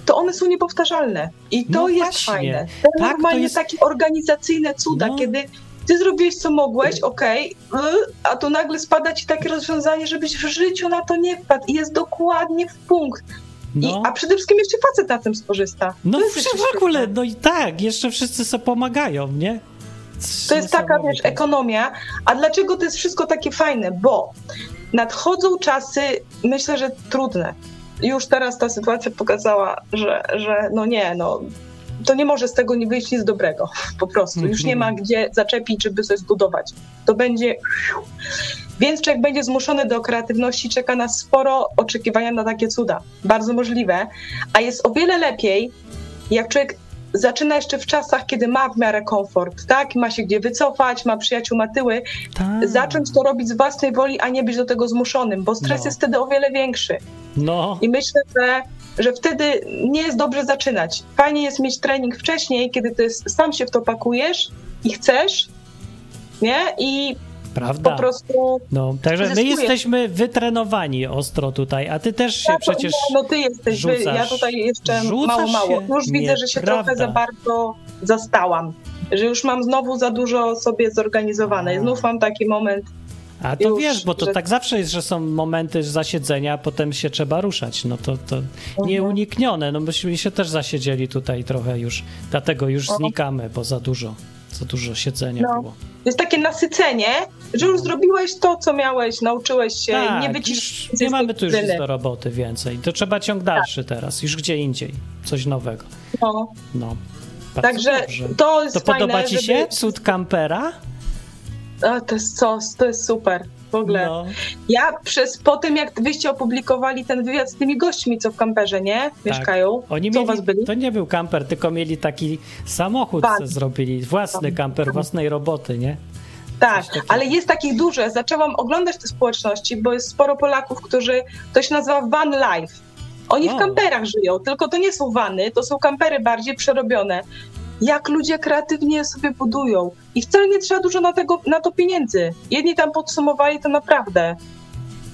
S4: to one są niepowtarzalne. I to
S3: No
S4: jest
S3: właśnie.
S4: fajne. To
S3: Tak, to
S4: normalnie
S3: jest-
S4: takie organizacyjne cuda,
S3: No.
S4: kiedy ty zrobiłeś co mogłeś, okej, y, a tu nagle spada ci takie rozwiązanie, żebyś w życiu na to nie wpadł i jest dokładnie w punkt. I,
S3: No.
S4: a przede wszystkim jeszcze facet na tym skorzysta.
S3: No w, ogóle, no i tak, jeszcze wszyscy sobie pomagają, nie?
S4: To jest taka, wiesz, ekonomia. A dlaczego to jest wszystko takie fajne? Bo nadchodzą czasy, myślę, że trudne. Już teraz ta sytuacja pokazała, że, że no nie, no to nie może z tego nie wyjść nic dobrego. Po prostu. Już nie ma gdzie zaczepić, żeby coś zbudować. To będzie... Więc człowiek będzie zmuszony do kreatywności, czeka nas sporo oczekiwania na takie cuda. Bardzo możliwe. A jest o wiele lepiej, jak człowiek zaczyna jeszcze w czasach, kiedy ma w miarę komfort, tak? Ma się gdzie wycofać, ma przyjaciół, ma tyły,
S3: Tak.
S4: zacząć to robić z własnej woli, a nie być do tego zmuszonym, bo stres
S3: No.
S4: jest wtedy o wiele większy.
S3: No,
S4: I myślę, że, że wtedy nie jest dobrze zaczynać. Fajnie jest mieć trening wcześniej, kiedy ty sam się w to pakujesz i chcesz, nie? I
S3: prawda.
S4: po prostu...
S3: No, także my jesteśmy wytrenowani ostro tutaj, a ty też się
S4: Ja to-
S3: przecież...
S4: No ty jesteś, wy, ja
S3: rzucasz.
S4: tutaj jeszcze
S3: Rzucasz
S4: mało, mało. Już widzę, że się
S3: Nieprawda.
S4: trochę za bardzo zastałam. Że już mam znowu za dużo sobie zorganizowane. Znów mam taki moment,
S3: A to
S4: już,
S3: wiesz, bo to
S4: że-
S3: tak zawsze jest, że są momenty zasiedzenia, a potem się trzeba ruszać. No to, to
S4: Mhm.
S3: nieuniknione. No myśmy się też zasiedzieli tutaj trochę już, dlatego już znikamy, bo za dużo, za dużo siedzenia
S4: No.
S3: było.
S4: jest takie nasycenie, że już zrobiłeś to, co miałeś, nauczyłeś się,
S3: Tak,
S4: nie wycisz
S3: nie mamy tu już do roboty więcej. To trzeba ciąg dalszy teraz, już gdzie indziej, coś nowego.
S4: No.
S3: No.
S4: Także
S3: dobrze.
S4: to jest
S3: To
S4: fajne,
S3: podoba ci
S4: żeby...
S3: się cud kampera?
S4: A, to jest sos, to jest super. W ogóle.
S3: No.
S4: Ja przez po tym, jak wyście opublikowali ten wywiad z tymi gośćmi, co w kamperze, nie? Mieszkają.
S3: Tak. Oni
S4: co
S3: mieli,
S4: was byli?
S3: To nie był kamper, tylko mieli taki samochód,
S4: Van.
S3: co zrobili, własny kamper, własnej roboty, nie?
S4: Tak, ale jest takich dużo. Zaczęłam oglądać te społeczności, bo jest sporo Polaków, którzy, to się nazywa van life. Oni
S3: O.
S4: w kamperach żyją, tylko to nie są wany, to są kampery bardziej przerobione. Jak ludzie kreatywnie sobie budują. I wcale nie trzeba dużo na, tego, na to pieniędzy. Jedni tam podsumowali to naprawdę.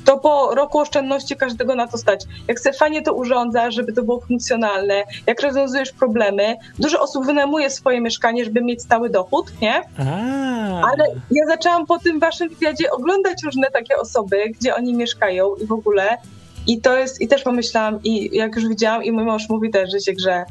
S4: To po roku oszczędności każdego na to stać. Jak sobie fajnie to urządza, żeby to było funkcjonalne, jak rozwiązujesz problemy. Dużo osób wynajmuje swoje mieszkanie, żeby mieć stały dochód, nie?
S3: A,
S4: Ale ja zaczęłam po tym waszym wywiadzie oglądać różne takie osoby, gdzie oni mieszkają i w ogóle. I to jest, i też pomyślałam, i jak już widziałam, i mój mąż mówi też, że się grze.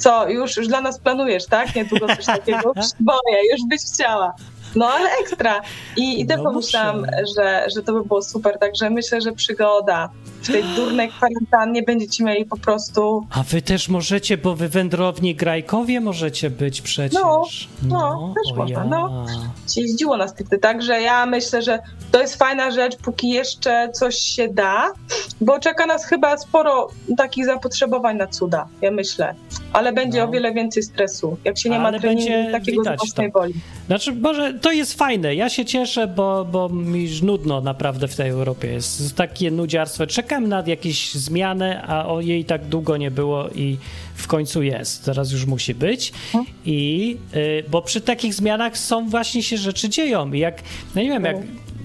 S4: Co, już, już dla nas planujesz, tak? Niedługo coś takiego? Boję, już byś chciała. No ale ekstra. I, i też
S3: No
S4: pomyślałam, że, że to by było super. Także myślę, że przygoda w tej durnej kwarantannie będziecie mieli po prostu.
S3: A wy też możecie, bo wy wędrowni grajkowie możecie być przecież.
S4: No, no, też
S3: o
S4: można,
S3: ja.
S4: no. się jeździło na stricte. Także ja myślę, że to jest fajna rzecz, póki jeszcze coś się da, bo czeka nas chyba sporo takich zapotrzebowań na cuda, ja myślę. Ale będzie
S3: No.
S4: o wiele więcej stresu, jak się nie
S3: Ale
S4: ma treningu takiego z własnej woli.
S3: Znaczy, może to jest fajne. Ja się cieszę, bo, bo mi nudno naprawdę w tej Europie jest. Takie nudziarstwo. Czekam na jakieś zmianę, a o jej tak długo nie było i w końcu jest. Teraz już musi być.
S4: Mhm.
S3: I y, bo przy takich zmianach są właśnie się rzeczy dzieją. I jak, no nie wiem, jak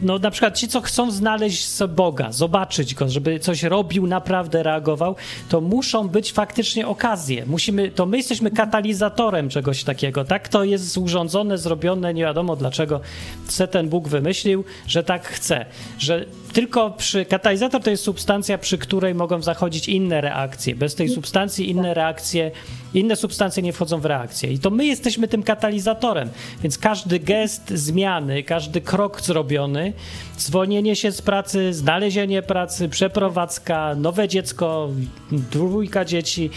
S3: no na przykład ci, co chcą znaleźć Boga, zobaczyć Go, żeby coś robił, naprawdę reagował, to muszą być faktycznie okazje. Musimy, to my jesteśmy katalizatorem czegoś takiego, tak? To jest urządzone, zrobione, nie wiadomo dlaczego se ten Bóg wymyślił, że tak chce, że tylko przy, katalizator to jest substancja, przy której mogą zachodzić inne reakcje. Bez tej substancji inne reakcje, inne substancje nie wchodzą w reakcję. I to my jesteśmy tym katalizatorem, więc każdy gest zmiany, każdy krok zrobiony, zwolnienie się z pracy, znalezienie pracy, przeprowadzka, nowe dziecko, dwójka dzieci,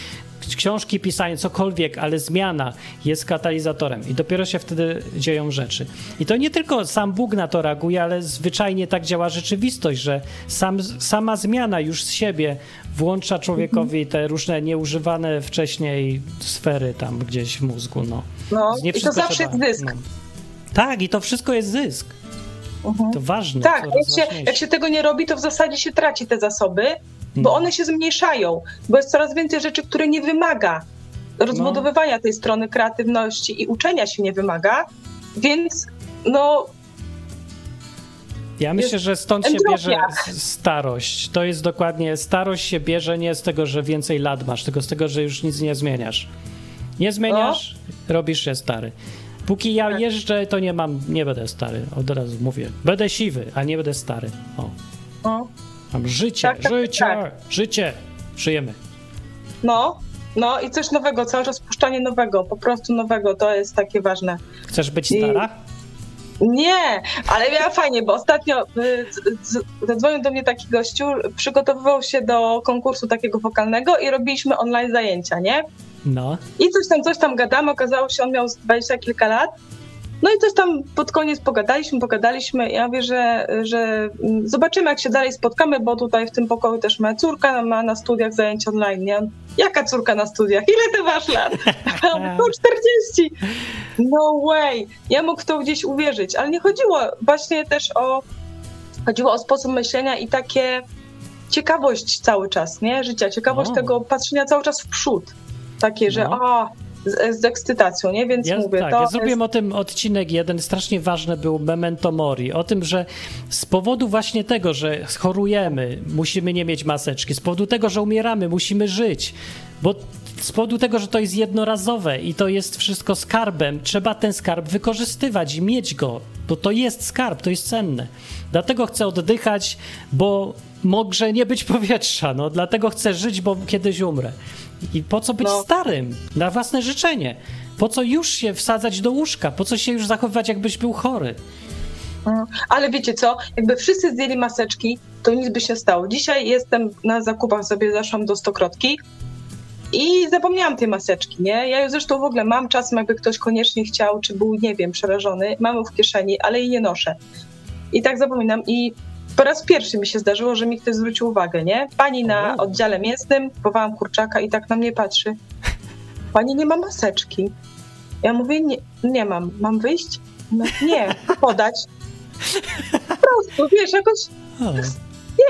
S3: książki, pisanie, cokolwiek, ale zmiana jest katalizatorem i dopiero się wtedy dzieją rzeczy. I to nie tylko sam Bóg na to reaguje, ale zwyczajnie tak działa rzeczywistość, że sam, sama zmiana już z siebie włącza człowiekowi te różne nieużywane wcześniej sfery tam gdzieś w mózgu. No.
S4: No,
S3: Nie
S4: i to zawsze
S3: trzeba-
S4: jest zysk.
S3: no. Tak, i to wszystko jest zysk.
S4: Mhm.
S3: To ważne.
S4: Tak, jak się, jak się tego nie robi, to w zasadzie się traci te zasoby bo
S3: No.
S4: one się zmniejszają, bo jest coraz więcej rzeczy, które nie wymaga rozbudowywania tej strony kreatywności i uczenia się nie wymaga, więc no
S3: Ja myślę, że stąd się bierze starość. To jest dokładnie, starość się bierze nie z tego, że więcej lat masz, tylko z tego, że już nic nie zmieniasz. Nie zmieniasz, robisz się stary. Póki ja
S4: Tak.
S3: jeżdżę, to nie mam, nie będę stary, od razu mówię. Będę siwy, a nie będę stary. O,
S4: no,
S3: mam życie,
S4: Tak, tak,
S3: życie,
S4: tak.
S3: życie. Żyjemy.
S4: no, no i coś nowego, cały czas puszczanie nowego, po prostu nowego, to jest takie ważne.
S3: Chcesz być
S4: I-
S3: stara?
S4: Nie, ale miała fajnie, bo ostatnio y, zadzwonił do mnie taki gościu, przygotowywał się do konkursu takiego wokalnego i robiliśmy online zajęcia, nie?
S3: No.
S4: I coś tam, coś tam gadamy, okazało się, on miał dwadzieścia kilka lat. No i coś tam pod koniec pogadaliśmy, pogadaliśmy. Ja mówię, że, że zobaczymy, jak się dalej spotkamy, bo tutaj w tym pokoju też moja córka ma na studiach zajęcia online. Jaka córka na studiach? Ile ty masz lat? No 40. No way. Ja mógł w to gdzieś uwierzyć, ale nie chodziło właśnie też o, chodziło o sposób myślenia i takie ciekawość cały czas, nie? Życia, ciekawość
S3: O.
S4: tego patrzenia cały czas w przód. Takie, że
S3: No.
S4: a, z, z ekscytacją, nie? Więc
S3: Ja,
S4: mówię,
S3: tak,
S4: to
S3: ja
S4: jest...
S3: zrobiłem o tym odcinek jeden, strasznie ważny był Memento Mori, o tym, że z powodu właśnie tego, że chorujemy, musimy nie mieć maseczki, z powodu tego, że umieramy, musimy żyć, bo z powodu tego, że to jest jednorazowe i to jest wszystko skarbem, trzeba ten skarb wykorzystywać i mieć go, bo to jest skarb, to jest cenne. Dlatego chcę oddychać, bo może nie być powietrza, no dlatego chcę żyć, bo kiedyś umrę. I po co być
S4: No.
S3: starym? Na własne życzenie. Po co już się wsadzać do łóżka? Po co się już zachowywać, jakbyś był chory?
S4: Mm, Ale wiecie co, jakby wszyscy zdjęli maseczki, to nic by się stało. Dzisiaj jestem na zakupach, sobie zaszłam do stokrotki i zapomniałam tej maseczki, nie? Ja ją zresztą w ogóle mam czasem, jakby ktoś koniecznie chciał, czy był, nie wiem, przerażony, mam ją w kieszeni, ale jej nie noszę. I tak zapominam i po raz pierwszy mi się zdarzyło, że mi ktoś zwrócił uwagę, nie? Pani na oddziale mięsnym, kupowałam kurczaka i tak na mnie patrzy. Pani nie ma maseczki. Ja mówię, nie, nie mam. Mam wyjść? No, nie, podać. Po prostu, wiesz, jakoś,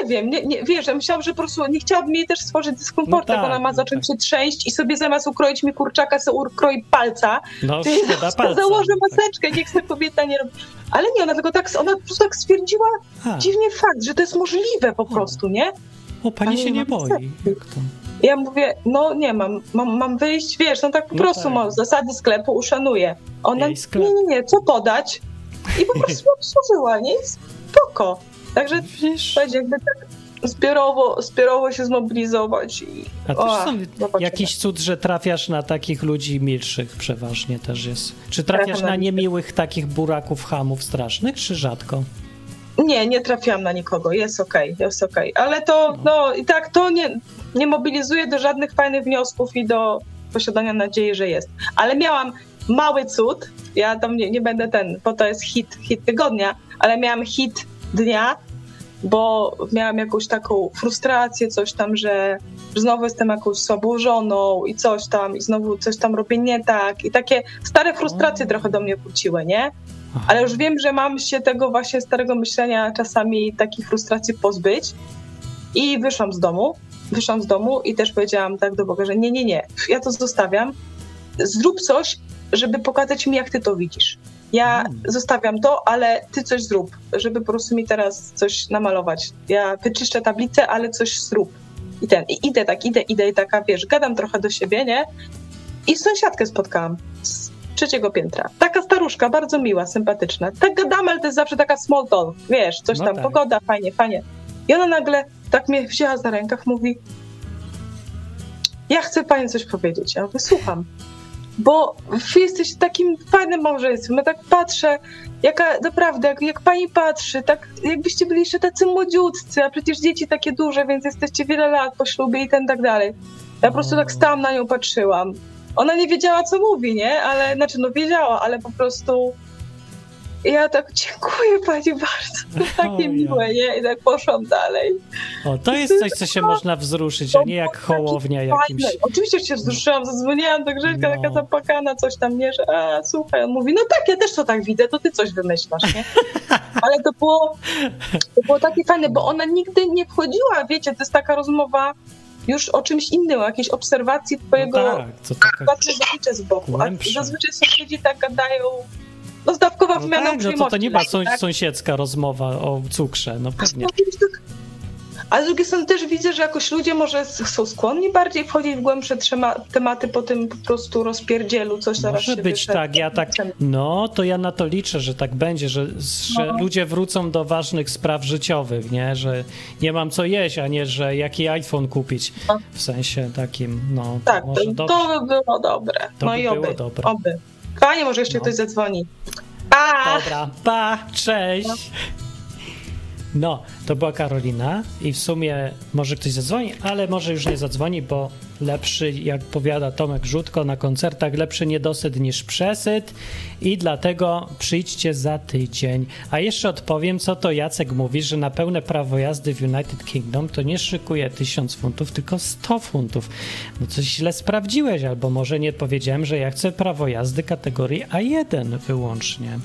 S4: nie wiem, nie, nie, wiesz, ja myślałam, że po prostu nie chciałabym jej też stworzyć dyskomfortu,
S3: No tak,
S4: ona ma
S3: no
S4: zacząć
S3: tak.
S4: się trzęść i sobie zamiast ukroić mi kurczaka, sobie ukroi palca,
S3: no
S4: to
S3: palca.
S4: założę
S3: Tak.
S4: maseczkę, niech ta kobieta nie robi. Ale nie, ona tylko tak, ona po prostu tak stwierdziła
S3: A,
S4: dziwnie fakt, że to jest możliwe po prostu, nie?
S3: o, pani się nie boi. Jak to?
S4: Ja mówię, no nie mam, mam, mam wyjść, wiesz, no tak po
S3: No
S4: prostu
S3: tak.
S4: mam zasady sklepu, uszanuję. Ona, nie, nie, nie, co podać? I po prostu obsłużyła, nie? Spoko. Także
S3: Wiesz,
S4: jakby tak zbiorowo, zbiorowo się zmobilizować i
S3: a
S4: o,
S3: też są
S4: zobaczymy.
S3: jakiś cud, że trafiasz na takich ludzi milszych przeważnie też jest. Czy trafiasz na niemiłych takich buraków, hamów strasznych, czy rzadko?
S4: Nie, nie trafiłam na nikogo, jest okej, jest okej. Ale to, no i tak, to nie, nie mobilizuje do żadnych fajnych wniosków i do posiadania nadziei, że jest. Ale miałam mały cud, ja tam nie, nie będę ten, bo to jest hit, hit tygodnia, ale miałam hit dnia, bo miałam jakąś taką frustrację, coś tam, że, znowu jestem jakąś słabą żoną i coś tam, i znowu coś tam robię nie tak. I takie stare frustracje trochę do mnie wróciły, nie? Ale już wiem, że mam się tego właśnie starego myślenia czasami takich frustracji pozbyć. I wyszłam z domu. Wyszłam z domu i też powiedziałam tak do Boga, że nie, nie, nie, ja to zostawiam. Zrób coś, żeby pokazać mi, jak ty to widzisz. Ja
S3: Mm.
S4: zostawiam to, ale ty coś zrób, żeby po prostu mi teraz coś namalować. Ja wyczyszczę tablicę, ale coś zrób. I ten, i idę tak, idę, idę i taka, wiesz, gadam trochę do siebie, nie? I sąsiadkę spotkałam z trzeciego piętra. Taka staruszka, bardzo miła, sympatyczna. Tak gadamy, ale to jest zawsze taka small talk, wiesz, coś
S3: No
S4: tam,
S3: tak.
S4: pogoda, fajnie, fajnie. I ona nagle tak mnie wzięła za rękach, mówi ja chcę pani coś powiedzieć. Ja mówię, słucham. Bo wy jesteście takim fajnym małżeństwem. Ja tak patrzę, jaka naprawdę, jak, jak pani patrzy, tak jakbyście byli jeszcze tacy młodziutcy, a przecież dzieci takie duże, więc jesteście wiele lat po ślubie i ten tak dalej. Ja po prostu tak stałam na nią, patrzyłam. Ona nie wiedziała, co mówi, nie? Ale, znaczy, no wiedziała, ale po prostu ja tak, dziękuję pani bardzo, to takie
S3: Ojej.
S4: miłe, nie? I tak poszłam dalej.
S3: O, to jest coś, co się można wzruszyć, a nie jak hołownia jakimś.
S4: Fajne. Oczywiście się wzruszyłam, zadzwoniłam do Grześka,
S3: No.
S4: taka zapłakana, coś tam, nie, że a, słuchaj, on mówi, no tak, ja też to tak widzę, to ty coś wymyślasz, nie? Ale to było, to było takie fajne, bo ona nigdy nie wchodziła, wiecie, to jest taka rozmowa już o czymś innym, o jakiejś obserwacji twojego
S3: No tak, to taka
S4: z boku. A
S3: głębsza.
S4: zazwyczaj sąsiedzi tak gadają, no zdawkowa
S3: no
S4: wymiana
S3: tak, no to, to nie ma sąs-
S4: tak?
S3: sąsiedzka rozmowa o cukrze, no pewnie.
S4: A z drugiej strony też widzę, że jakoś ludzie może są skłonni bardziej wchodzić w głębsze tematy po tym po prostu rozpierdzielu, coś zaraz
S3: Może
S4: się
S3: być
S4: wyszedł.
S3: tak, ja tak, no to ja na to liczę, że tak będzie, że, że
S4: No.
S3: ludzie wrócą do ważnych spraw życiowych, nie, że nie mam co jeść, a nie, że jaki iPhone kupić,
S4: No.
S3: w sensie takim, no
S4: Tak, to, to by było dobre.
S3: To
S4: no
S3: by
S4: i
S3: było
S4: oby,
S3: dobre.
S4: oby. Fajnie, może jeszcze
S3: No.
S4: ktoś zadzwoni. Pa!
S3: Dobra, pa, cześć. No, to była Karolina i w sumie może ktoś zadzwoni, ale może już nie zadzwoni, bo lepszy, jak powiada Tomek Rzutko na koncertach, lepszy niedosyt niż przesyt i dlatego przyjdźcie za tydzień. A jeszcze odpowiem, co to Jacek mówi, że na pełne prawo jazdy w United Kingdom to nie szykuje 1000 funtów, tylko 100 funtów. No coś źle sprawdziłeś, albo może nie powiedziałem, że ja chcę prawo jazdy kategorii A1 wyłącznie.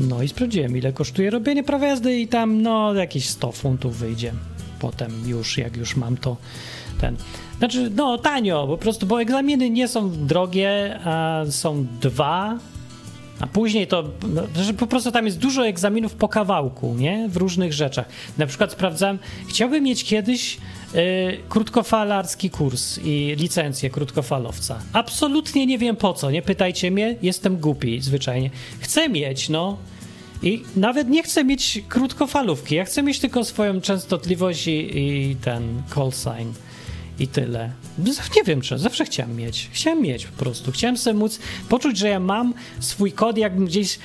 S3: No i sprawdziłem, ile kosztuje robienie prawa jazdy i tam, no, jakieś 100 funtów wyjdzie. Potem już, jak już mam to, ten... Znaczy, no, tanio, po prostu, bo egzaminy nie są drogie, a są dwa, a później to, no, że po prostu tam jest dużo egzaminów po kawałku, nie? W różnych rzeczach. Na przykład sprawdzałem, chciałbym mieć kiedyś krótkofalarski kurs i licencję krótkofalowca. Absolutnie nie wiem po co, nie pytajcie mnie, jestem głupi zwyczajnie. Chcę mieć, no. I nawet nie chcę mieć krótkofalówki, ja chcę mieć tylko swoją częstotliwość i, i ten call sign. I tyle. Nie wiem, czy zawsze chciałem mieć. Chciałem mieć po prostu. Chciałem sobie móc poczuć, że ja mam swój kod, jakbym gdzieś,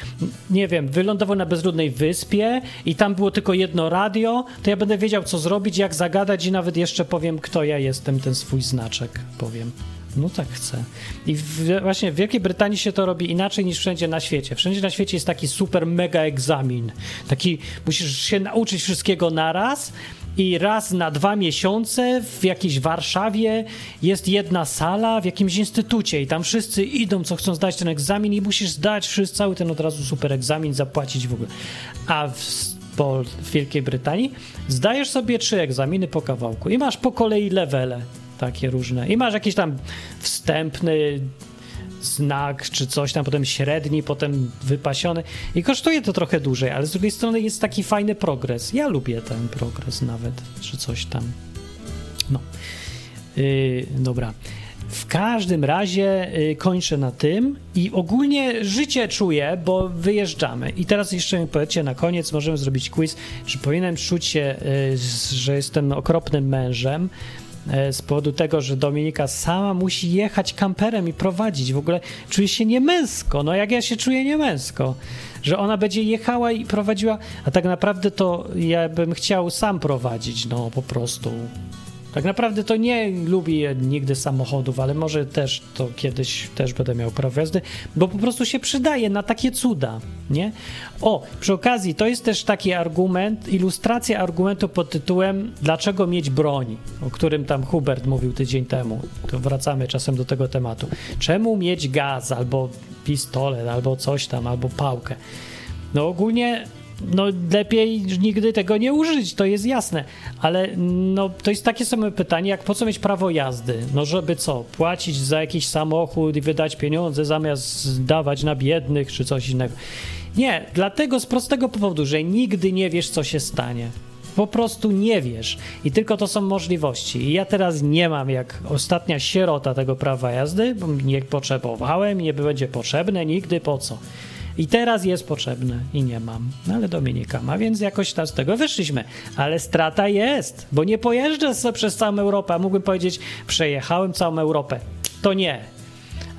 S3: nie wiem, wylądował na bezludnej wyspie i tam było tylko jedno radio, to ja będę wiedział, co zrobić, jak zagadać i nawet jeszcze powiem, kto ja jestem, ten swój znaczek powiem. No tak chcę. I w, właśnie w Wielkiej Brytanii się to robi inaczej niż wszędzie na świecie. Wszędzie na świecie jest taki super mega egzamin. Taki musisz się nauczyć wszystkiego naraz i raz na dwa miesiące w jakiejś Warszawie jest jedna sala w jakimś instytucie i tam wszyscy idą, co chcą zdać ten egzamin i musisz zdać wszyscy, cały ten od razu super egzamin, zapłacić w ogóle. A w, w Wielkiej Brytanii zdajesz sobie trzy egzaminy po kawałku i masz po kolei levele takie różne. I masz jakiś tam wstępny znak czy coś tam, potem średni, potem wypasiony i kosztuje to trochę dłużej, ale z drugiej strony jest taki fajny progres. Ja lubię ten progres nawet, czy coś tam. No. Yy, dobra. W każdym razie y, kończę na tym i ogólnie życie czuję, bo wyjeżdżamy. I teraz jeszcze mi powiedzcie na koniec, możemy zrobić quiz, czy powinienem czuć się, y, z- że jestem okropnym mężem, z powodu tego, że Dominika sama musi jechać kamperem i prowadzić. W ogóle czuję się niemęsko. No jak ja się czuję niemęsko? Że ona będzie jechała i prowadziła, a tak naprawdę to ja bym chciał sam prowadzić, no po prostu. Tak naprawdę to nie lubię nigdy samochodów, ale może też to kiedyś też będę miał prawo jazdy, bo po prostu się przydaje na takie cuda, nie? O, przy okazji, to jest też taki argument, ilustracja argumentu pod tytułem Dlaczego mieć broń, o którym tam Hubert mówił tydzień temu. To wracamy czasem do tego tematu. Czemu mieć gaz, albo pistolet, albo coś tam, albo pałkę? No ogólnie no lepiej nigdy tego nie użyć, to jest jasne, ale no to jest takie samo pytanie, jak po co mieć prawo jazdy? No żeby co, płacić za jakiś samochód i wydać pieniądze zamiast dawać na biednych czy coś innego. Nie, dlatego z prostego powodu, że nigdy nie wiesz, co się stanie. Po prostu nie wiesz. I tylko to są możliwości. I ja teraz nie mam jak ostatnia sierota tego prawa jazdy, bo nie potrzebowałem, nie będzie potrzebne nigdy, po co? I teraz jest potrzebne i nie mam. No ale Dominika ma, więc jakoś tam z tego wyszliśmy. Ale strata jest, bo nie pojeżdżę sobie przez całą Europę. A mógłbym powiedzieć, przejechałem całą Europę. To nie.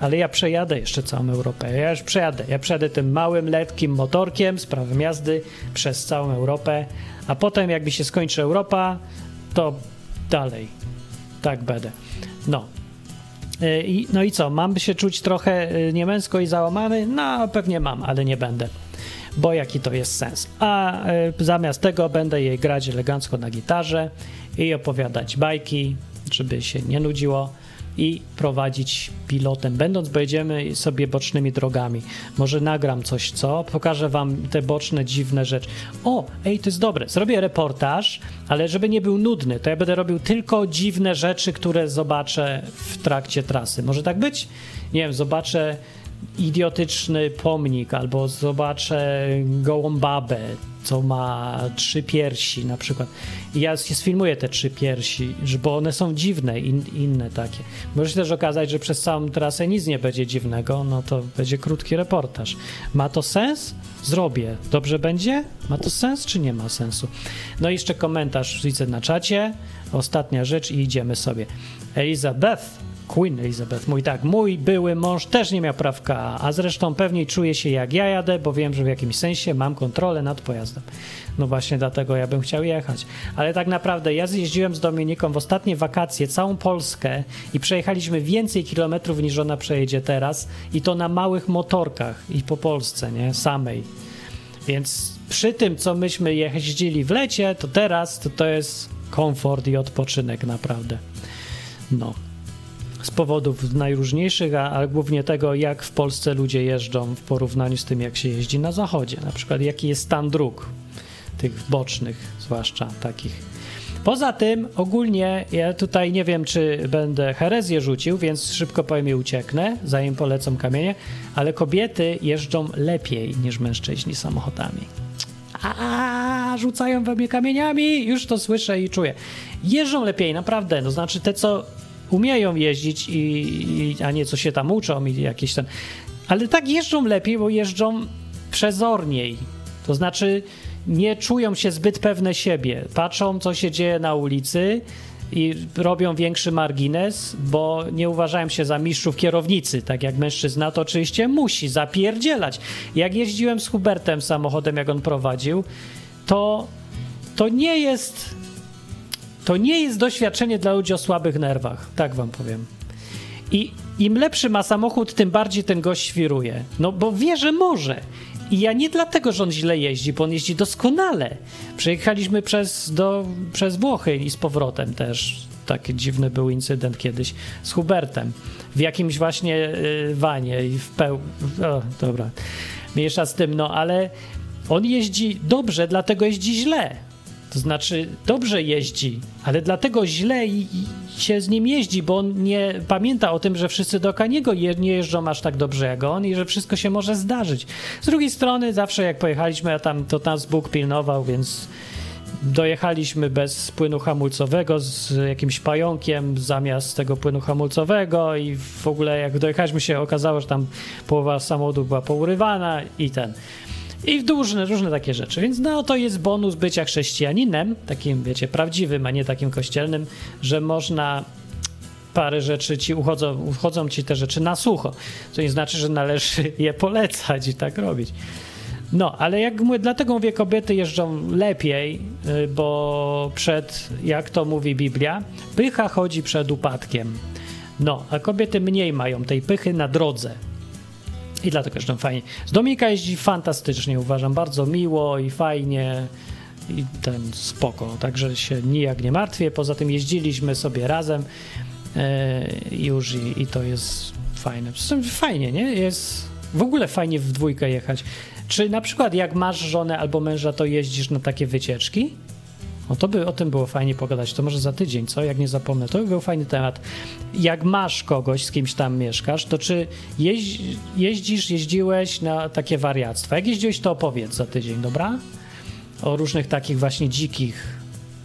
S3: Ale ja przejadę jeszcze całą Europę. Ja już przejadę. Ja przejadę tym małym, lekkim motorkiem z prawem jazdy przez całą Europę. A potem, jakby się skończy Europa, to dalej. Tak będę. No, no i co, mam się czuć trochę y, niemęsko i załamany? No, pewnie mam, ale nie będę, bo jaki to jest sens. A y, zamiast tego będę jej grać elegancko na gitarze i opowiadać bajki, żeby się nie nudziło i prowadzić pilotem, będąc, pojedziemy sobie bocznymi drogami. Może nagram coś, co? Pokażę wam te boczne, dziwne rzeczy. O, ej, to jest dobre. Zrobię reportaż, ale żeby nie był nudny, to ja będę robił tylko dziwne rzeczy, które zobaczę w trakcie trasy. Może tak być? Nie wiem, zobaczę idiotyczny pomnik, albo zobaczę gołą babę, co ma trzy piersi na przykład. I ja sfilmuję te trzy piersi, bo one są dziwne, in, inne takie. Może się też okazać, że przez całą trasę nic nie będzie dziwnego, no to będzie krótki reportaż. Ma to sens? Zrobię. Dobrze będzie? Ma to sens, czy nie ma sensu? No i jeszcze komentarz widzę na czacie. Ostatnia rzecz i idziemy sobie. Elizabeth Queen Elizabeth. Mój tak, mój były mąż też nie miał prawka, a zresztą pewniej czuję się jak ja jadę, bo wiem, że w jakimś sensie mam kontrolę nad pojazdem. No właśnie dlatego ja bym chciał jechać. Ale tak naprawdę ja zjeździłem z Dominiką w ostatnie wakacje całą Polskę i przejechaliśmy więcej kilometrów niż ona przejedzie teraz i to na małych motorkach i po Polsce, nie? Samej. Więc przy tym, co myśmy jeździli w lecie, to teraz to, to jest komfort i odpoczynek naprawdę. No z powodów najróżniejszych, a, głównie tego, jak w Polsce ludzie jeżdżą w porównaniu z tym, jak się jeździ na zachodzie. Na przykład, jaki jest stan dróg, tych bocznych, zwłaszcza takich. Poza tym, ogólnie, ja tutaj nie wiem, czy będę herezję rzucił, więc szybko powiem i ucieknę, zanim polecą kamienie, ale kobiety jeżdżą lepiej niż mężczyźni samochodami. A, rzucają we mnie kamieniami, już to słyszę i czuję. Jeżdżą lepiej, naprawdę. To znaczy, te, co umieją jeździć, i, i, a nie co się tam uczą i jakieś ten. Ale tak jeżdżą lepiej, bo jeżdżą przezorniej. To znaczy nie czują się zbyt pewne siebie. Patrzą, co się dzieje na ulicy i robią większy margines, bo nie uważają się za mistrzów kierownicy, tak jak mężczyzna to oczywiście musi zapierdzielać. Jak jeździłem z Hubertem samochodem, jak on prowadził, to to nie jest to nie jest doświadczenie dla ludzi o słabych nerwach, tak wam powiem. I im lepszy ma samochód, tym bardziej ten gość świruje. No bo wie, że może. I ja nie dlatego, że on źle jeździ, bo on jeździ doskonale. Przejechaliśmy przez, do, przez Włochy i z powrotem też. Taki dziwny był incydent kiedyś z Hubertem. W jakimś właśnie y, wanie i w peł... O, dobra. Miesza z tym, no ale on jeździ dobrze, dlatego jeździ źle. To znaczy, dobrze jeździ, ale dlatego źle i, i się z nim jeździ, bo on nie pamięta o tym, że wszyscy do niego je, nie jeżdżą aż tak dobrze jak on i że wszystko się może zdarzyć. Z drugiej strony, zawsze jak pojechaliśmy, a tam to nas Bóg pilnował, więc dojechaliśmy bez płynu hamulcowego, z jakimś pająkiem zamiast tego płynu hamulcowego i w ogóle jak dojechaliśmy się okazało, że tam połowa samochodu była pourywana i ten. I różne, różne takie rzeczy. Więc no to jest bonus bycia chrześcijaninem, takim wiecie, prawdziwym, a nie takim kościelnym, że można parę rzeczy ci uchodzą, uchodzą ci te rzeczy na sucho. Co nie znaczy, że należy je polecać i tak robić. No, ale jak mówię, dlatego mówię, kobiety jeżdżą lepiej, y, bo przed, jak to mówi Biblia, pycha chodzi przed upadkiem. No, a kobiety mniej mają tej pychy na drodze. I dlatego jeżdżą fajnie. Z Dominika jeździ fantastycznie, uważam, bardzo miło i fajnie i ten spoko, także się nijak nie martwię. Poza tym jeździliśmy sobie razem e, już i, i, to jest fajne. Fajnie, nie? Jest w ogóle fajnie w dwójkę jechać. Czy na przykład jak masz żonę albo męża, to jeździsz na takie wycieczki? No to by o tym było fajnie pogadać. To może za tydzień, co? Jak nie zapomnę. To by był fajny temat. Jak masz kogoś, z kimś tam mieszkasz, to czy jeź, jeździsz, jeździłeś na takie wariactwa? Jak jeździłeś, to opowiedz za tydzień, dobra? O różnych takich właśnie dzikich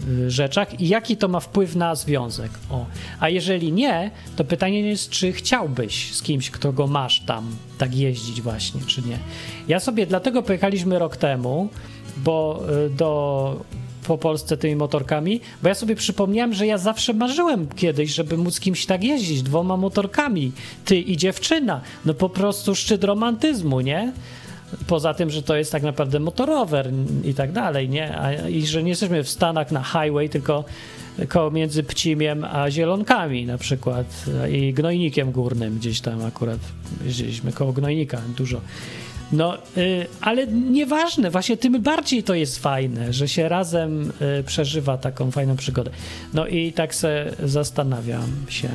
S3: y, rzeczach i jaki to ma wpływ na związek. O. A jeżeli nie, to pytanie jest, czy chciałbyś z kimś, kto go masz tam, tak jeździć właśnie, czy nie. Ja sobie dlatego pojechaliśmy rok temu, bo y, do po Polsce tymi motorkami, bo ja sobie przypomniałem, że ja zawsze marzyłem kiedyś, żeby móc kimś tak jeździć dwoma motorkami, ty i dziewczyna. No po prostu szczyt romantyzmu, nie? Poza tym, że to jest tak naprawdę motorower i tak dalej, nie? A, I że nie jesteśmy w Stanach na highway, tylko koło między Pcimiem a Zielonkami na przykład i Gnojnikiem Górnym gdzieś tam akurat jeździliśmy koło Gnojnika dużo. No, y, ale nieważne, właśnie tym bardziej to jest fajne, że się razem y, przeżywa taką fajną przygodę. No i tak se zastanawiam się,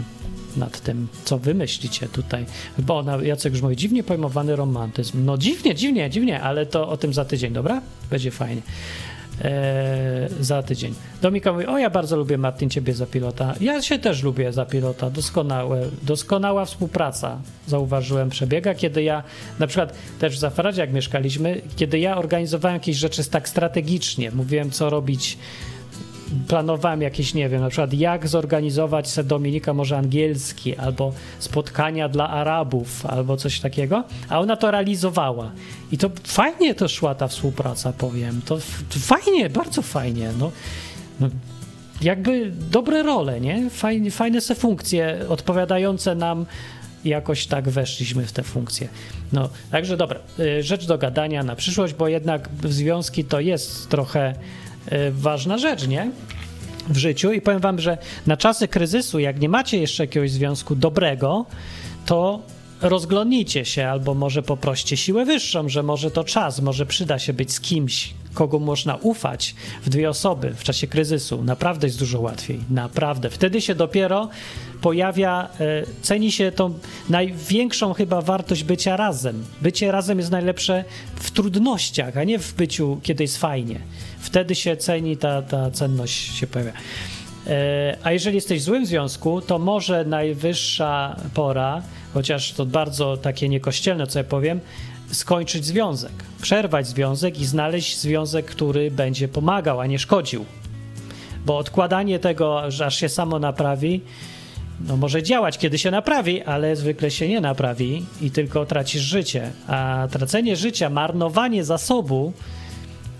S3: nad tym, co wymyślicie tutaj. Bo ona, Jacek już mówi, dziwnie pojmowany romantyzm. No dziwnie, dziwnie, dziwnie, ale to o tym za tydzień, dobra? Będzie fajnie. Eee, za tydzień. Domika mówi, o ja bardzo lubię Martin ciebie za pilota. Ja się też lubię za pilota. Doskonałe, doskonała współpraca, zauważyłem, przebiega, kiedy ja, na przykład też w Zafaradzie jak mieszkaliśmy, kiedy ja organizowałem jakieś rzeczy tak strategicznie, mówiłem co robić planowałem jakieś, nie wiem, na przykład jak zorganizować se Dominika może angielski, albo spotkania dla Arabów, albo coś takiego, a ona to realizowała. I to fajnie to szła ta współpraca, powiem. To, fajnie, bardzo fajnie. No, no, jakby dobre role, nie? Fajne, fajne se funkcje odpowiadające nam jakoś tak weszliśmy w te funkcje. No, także dobra, y, rzecz do gadania na przyszłość, bo jednak związki to jest trochę ważna rzecz, nie? W życiu i powiem wam, że na czasy kryzysu, jak nie macie jeszcze jakiegoś związku dobrego, to rozglądnijcie się albo może poproście siłę wyższą, że może to czas, może przyda się być z kimś, kogo można ufać w dwie osoby w czasie kryzysu. Naprawdę jest dużo łatwiej. Naprawdę. Wtedy się dopiero pojawia, e, ceni się tą największą chyba wartość bycia razem. Bycie razem jest najlepsze w trudnościach, a nie w byciu, kiedy jest fajnie. Wtedy się ceni, ta, ta cenność się pojawia. E, a jeżeli jesteś w złym związku, to może najwyższa pora, chociaż to bardzo takie niekościelne, co ja powiem, skończyć związek, przerwać związek i znaleźć związek, który będzie pomagał, a nie szkodził. Bo odkładanie tego, że aż się samo naprawi, no może działać, kiedy się naprawi, ale zwykle się nie naprawi i tylko tracisz życie. A tracenie życia, marnowanie zasobu,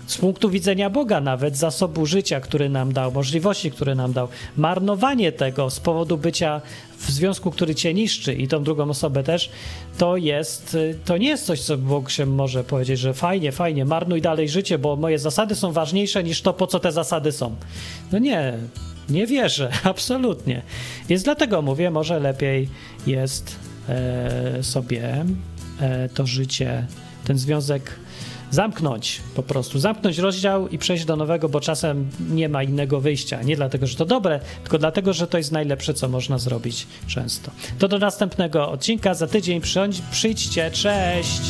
S3: z punktu widzenia Boga nawet, zasobu życia, który nam dał, możliwości, które nam dał, marnowanie tego z powodu bycia w związku, który cię niszczy i tą drugą osobę też, to jest, to nie jest coś, co Bóg się może powiedzieć, że fajnie, fajnie, marnuj dalej życie, bo moje zasady są ważniejsze niż to, po co te zasady są. No nie, nie wierzę, absolutnie. Więc dlatego mówię, może lepiej jest e, sobie e, to życie, ten związek zamknąć po prostu, zamknąć rozdział i przejść do nowego, bo czasem nie ma innego wyjścia. Nie dlatego, że to dobre, tylko dlatego, że to jest najlepsze, co można zrobić często. To do następnego odcinka, za tydzień przyjdźcie, cześć!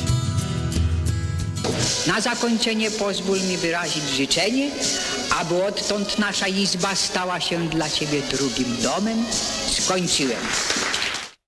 S1: Na zakończenie pozwól mi wyrazić życzenie, aby odtąd nasza izba stała się dla Ciebie drugim domem. Skończyłem.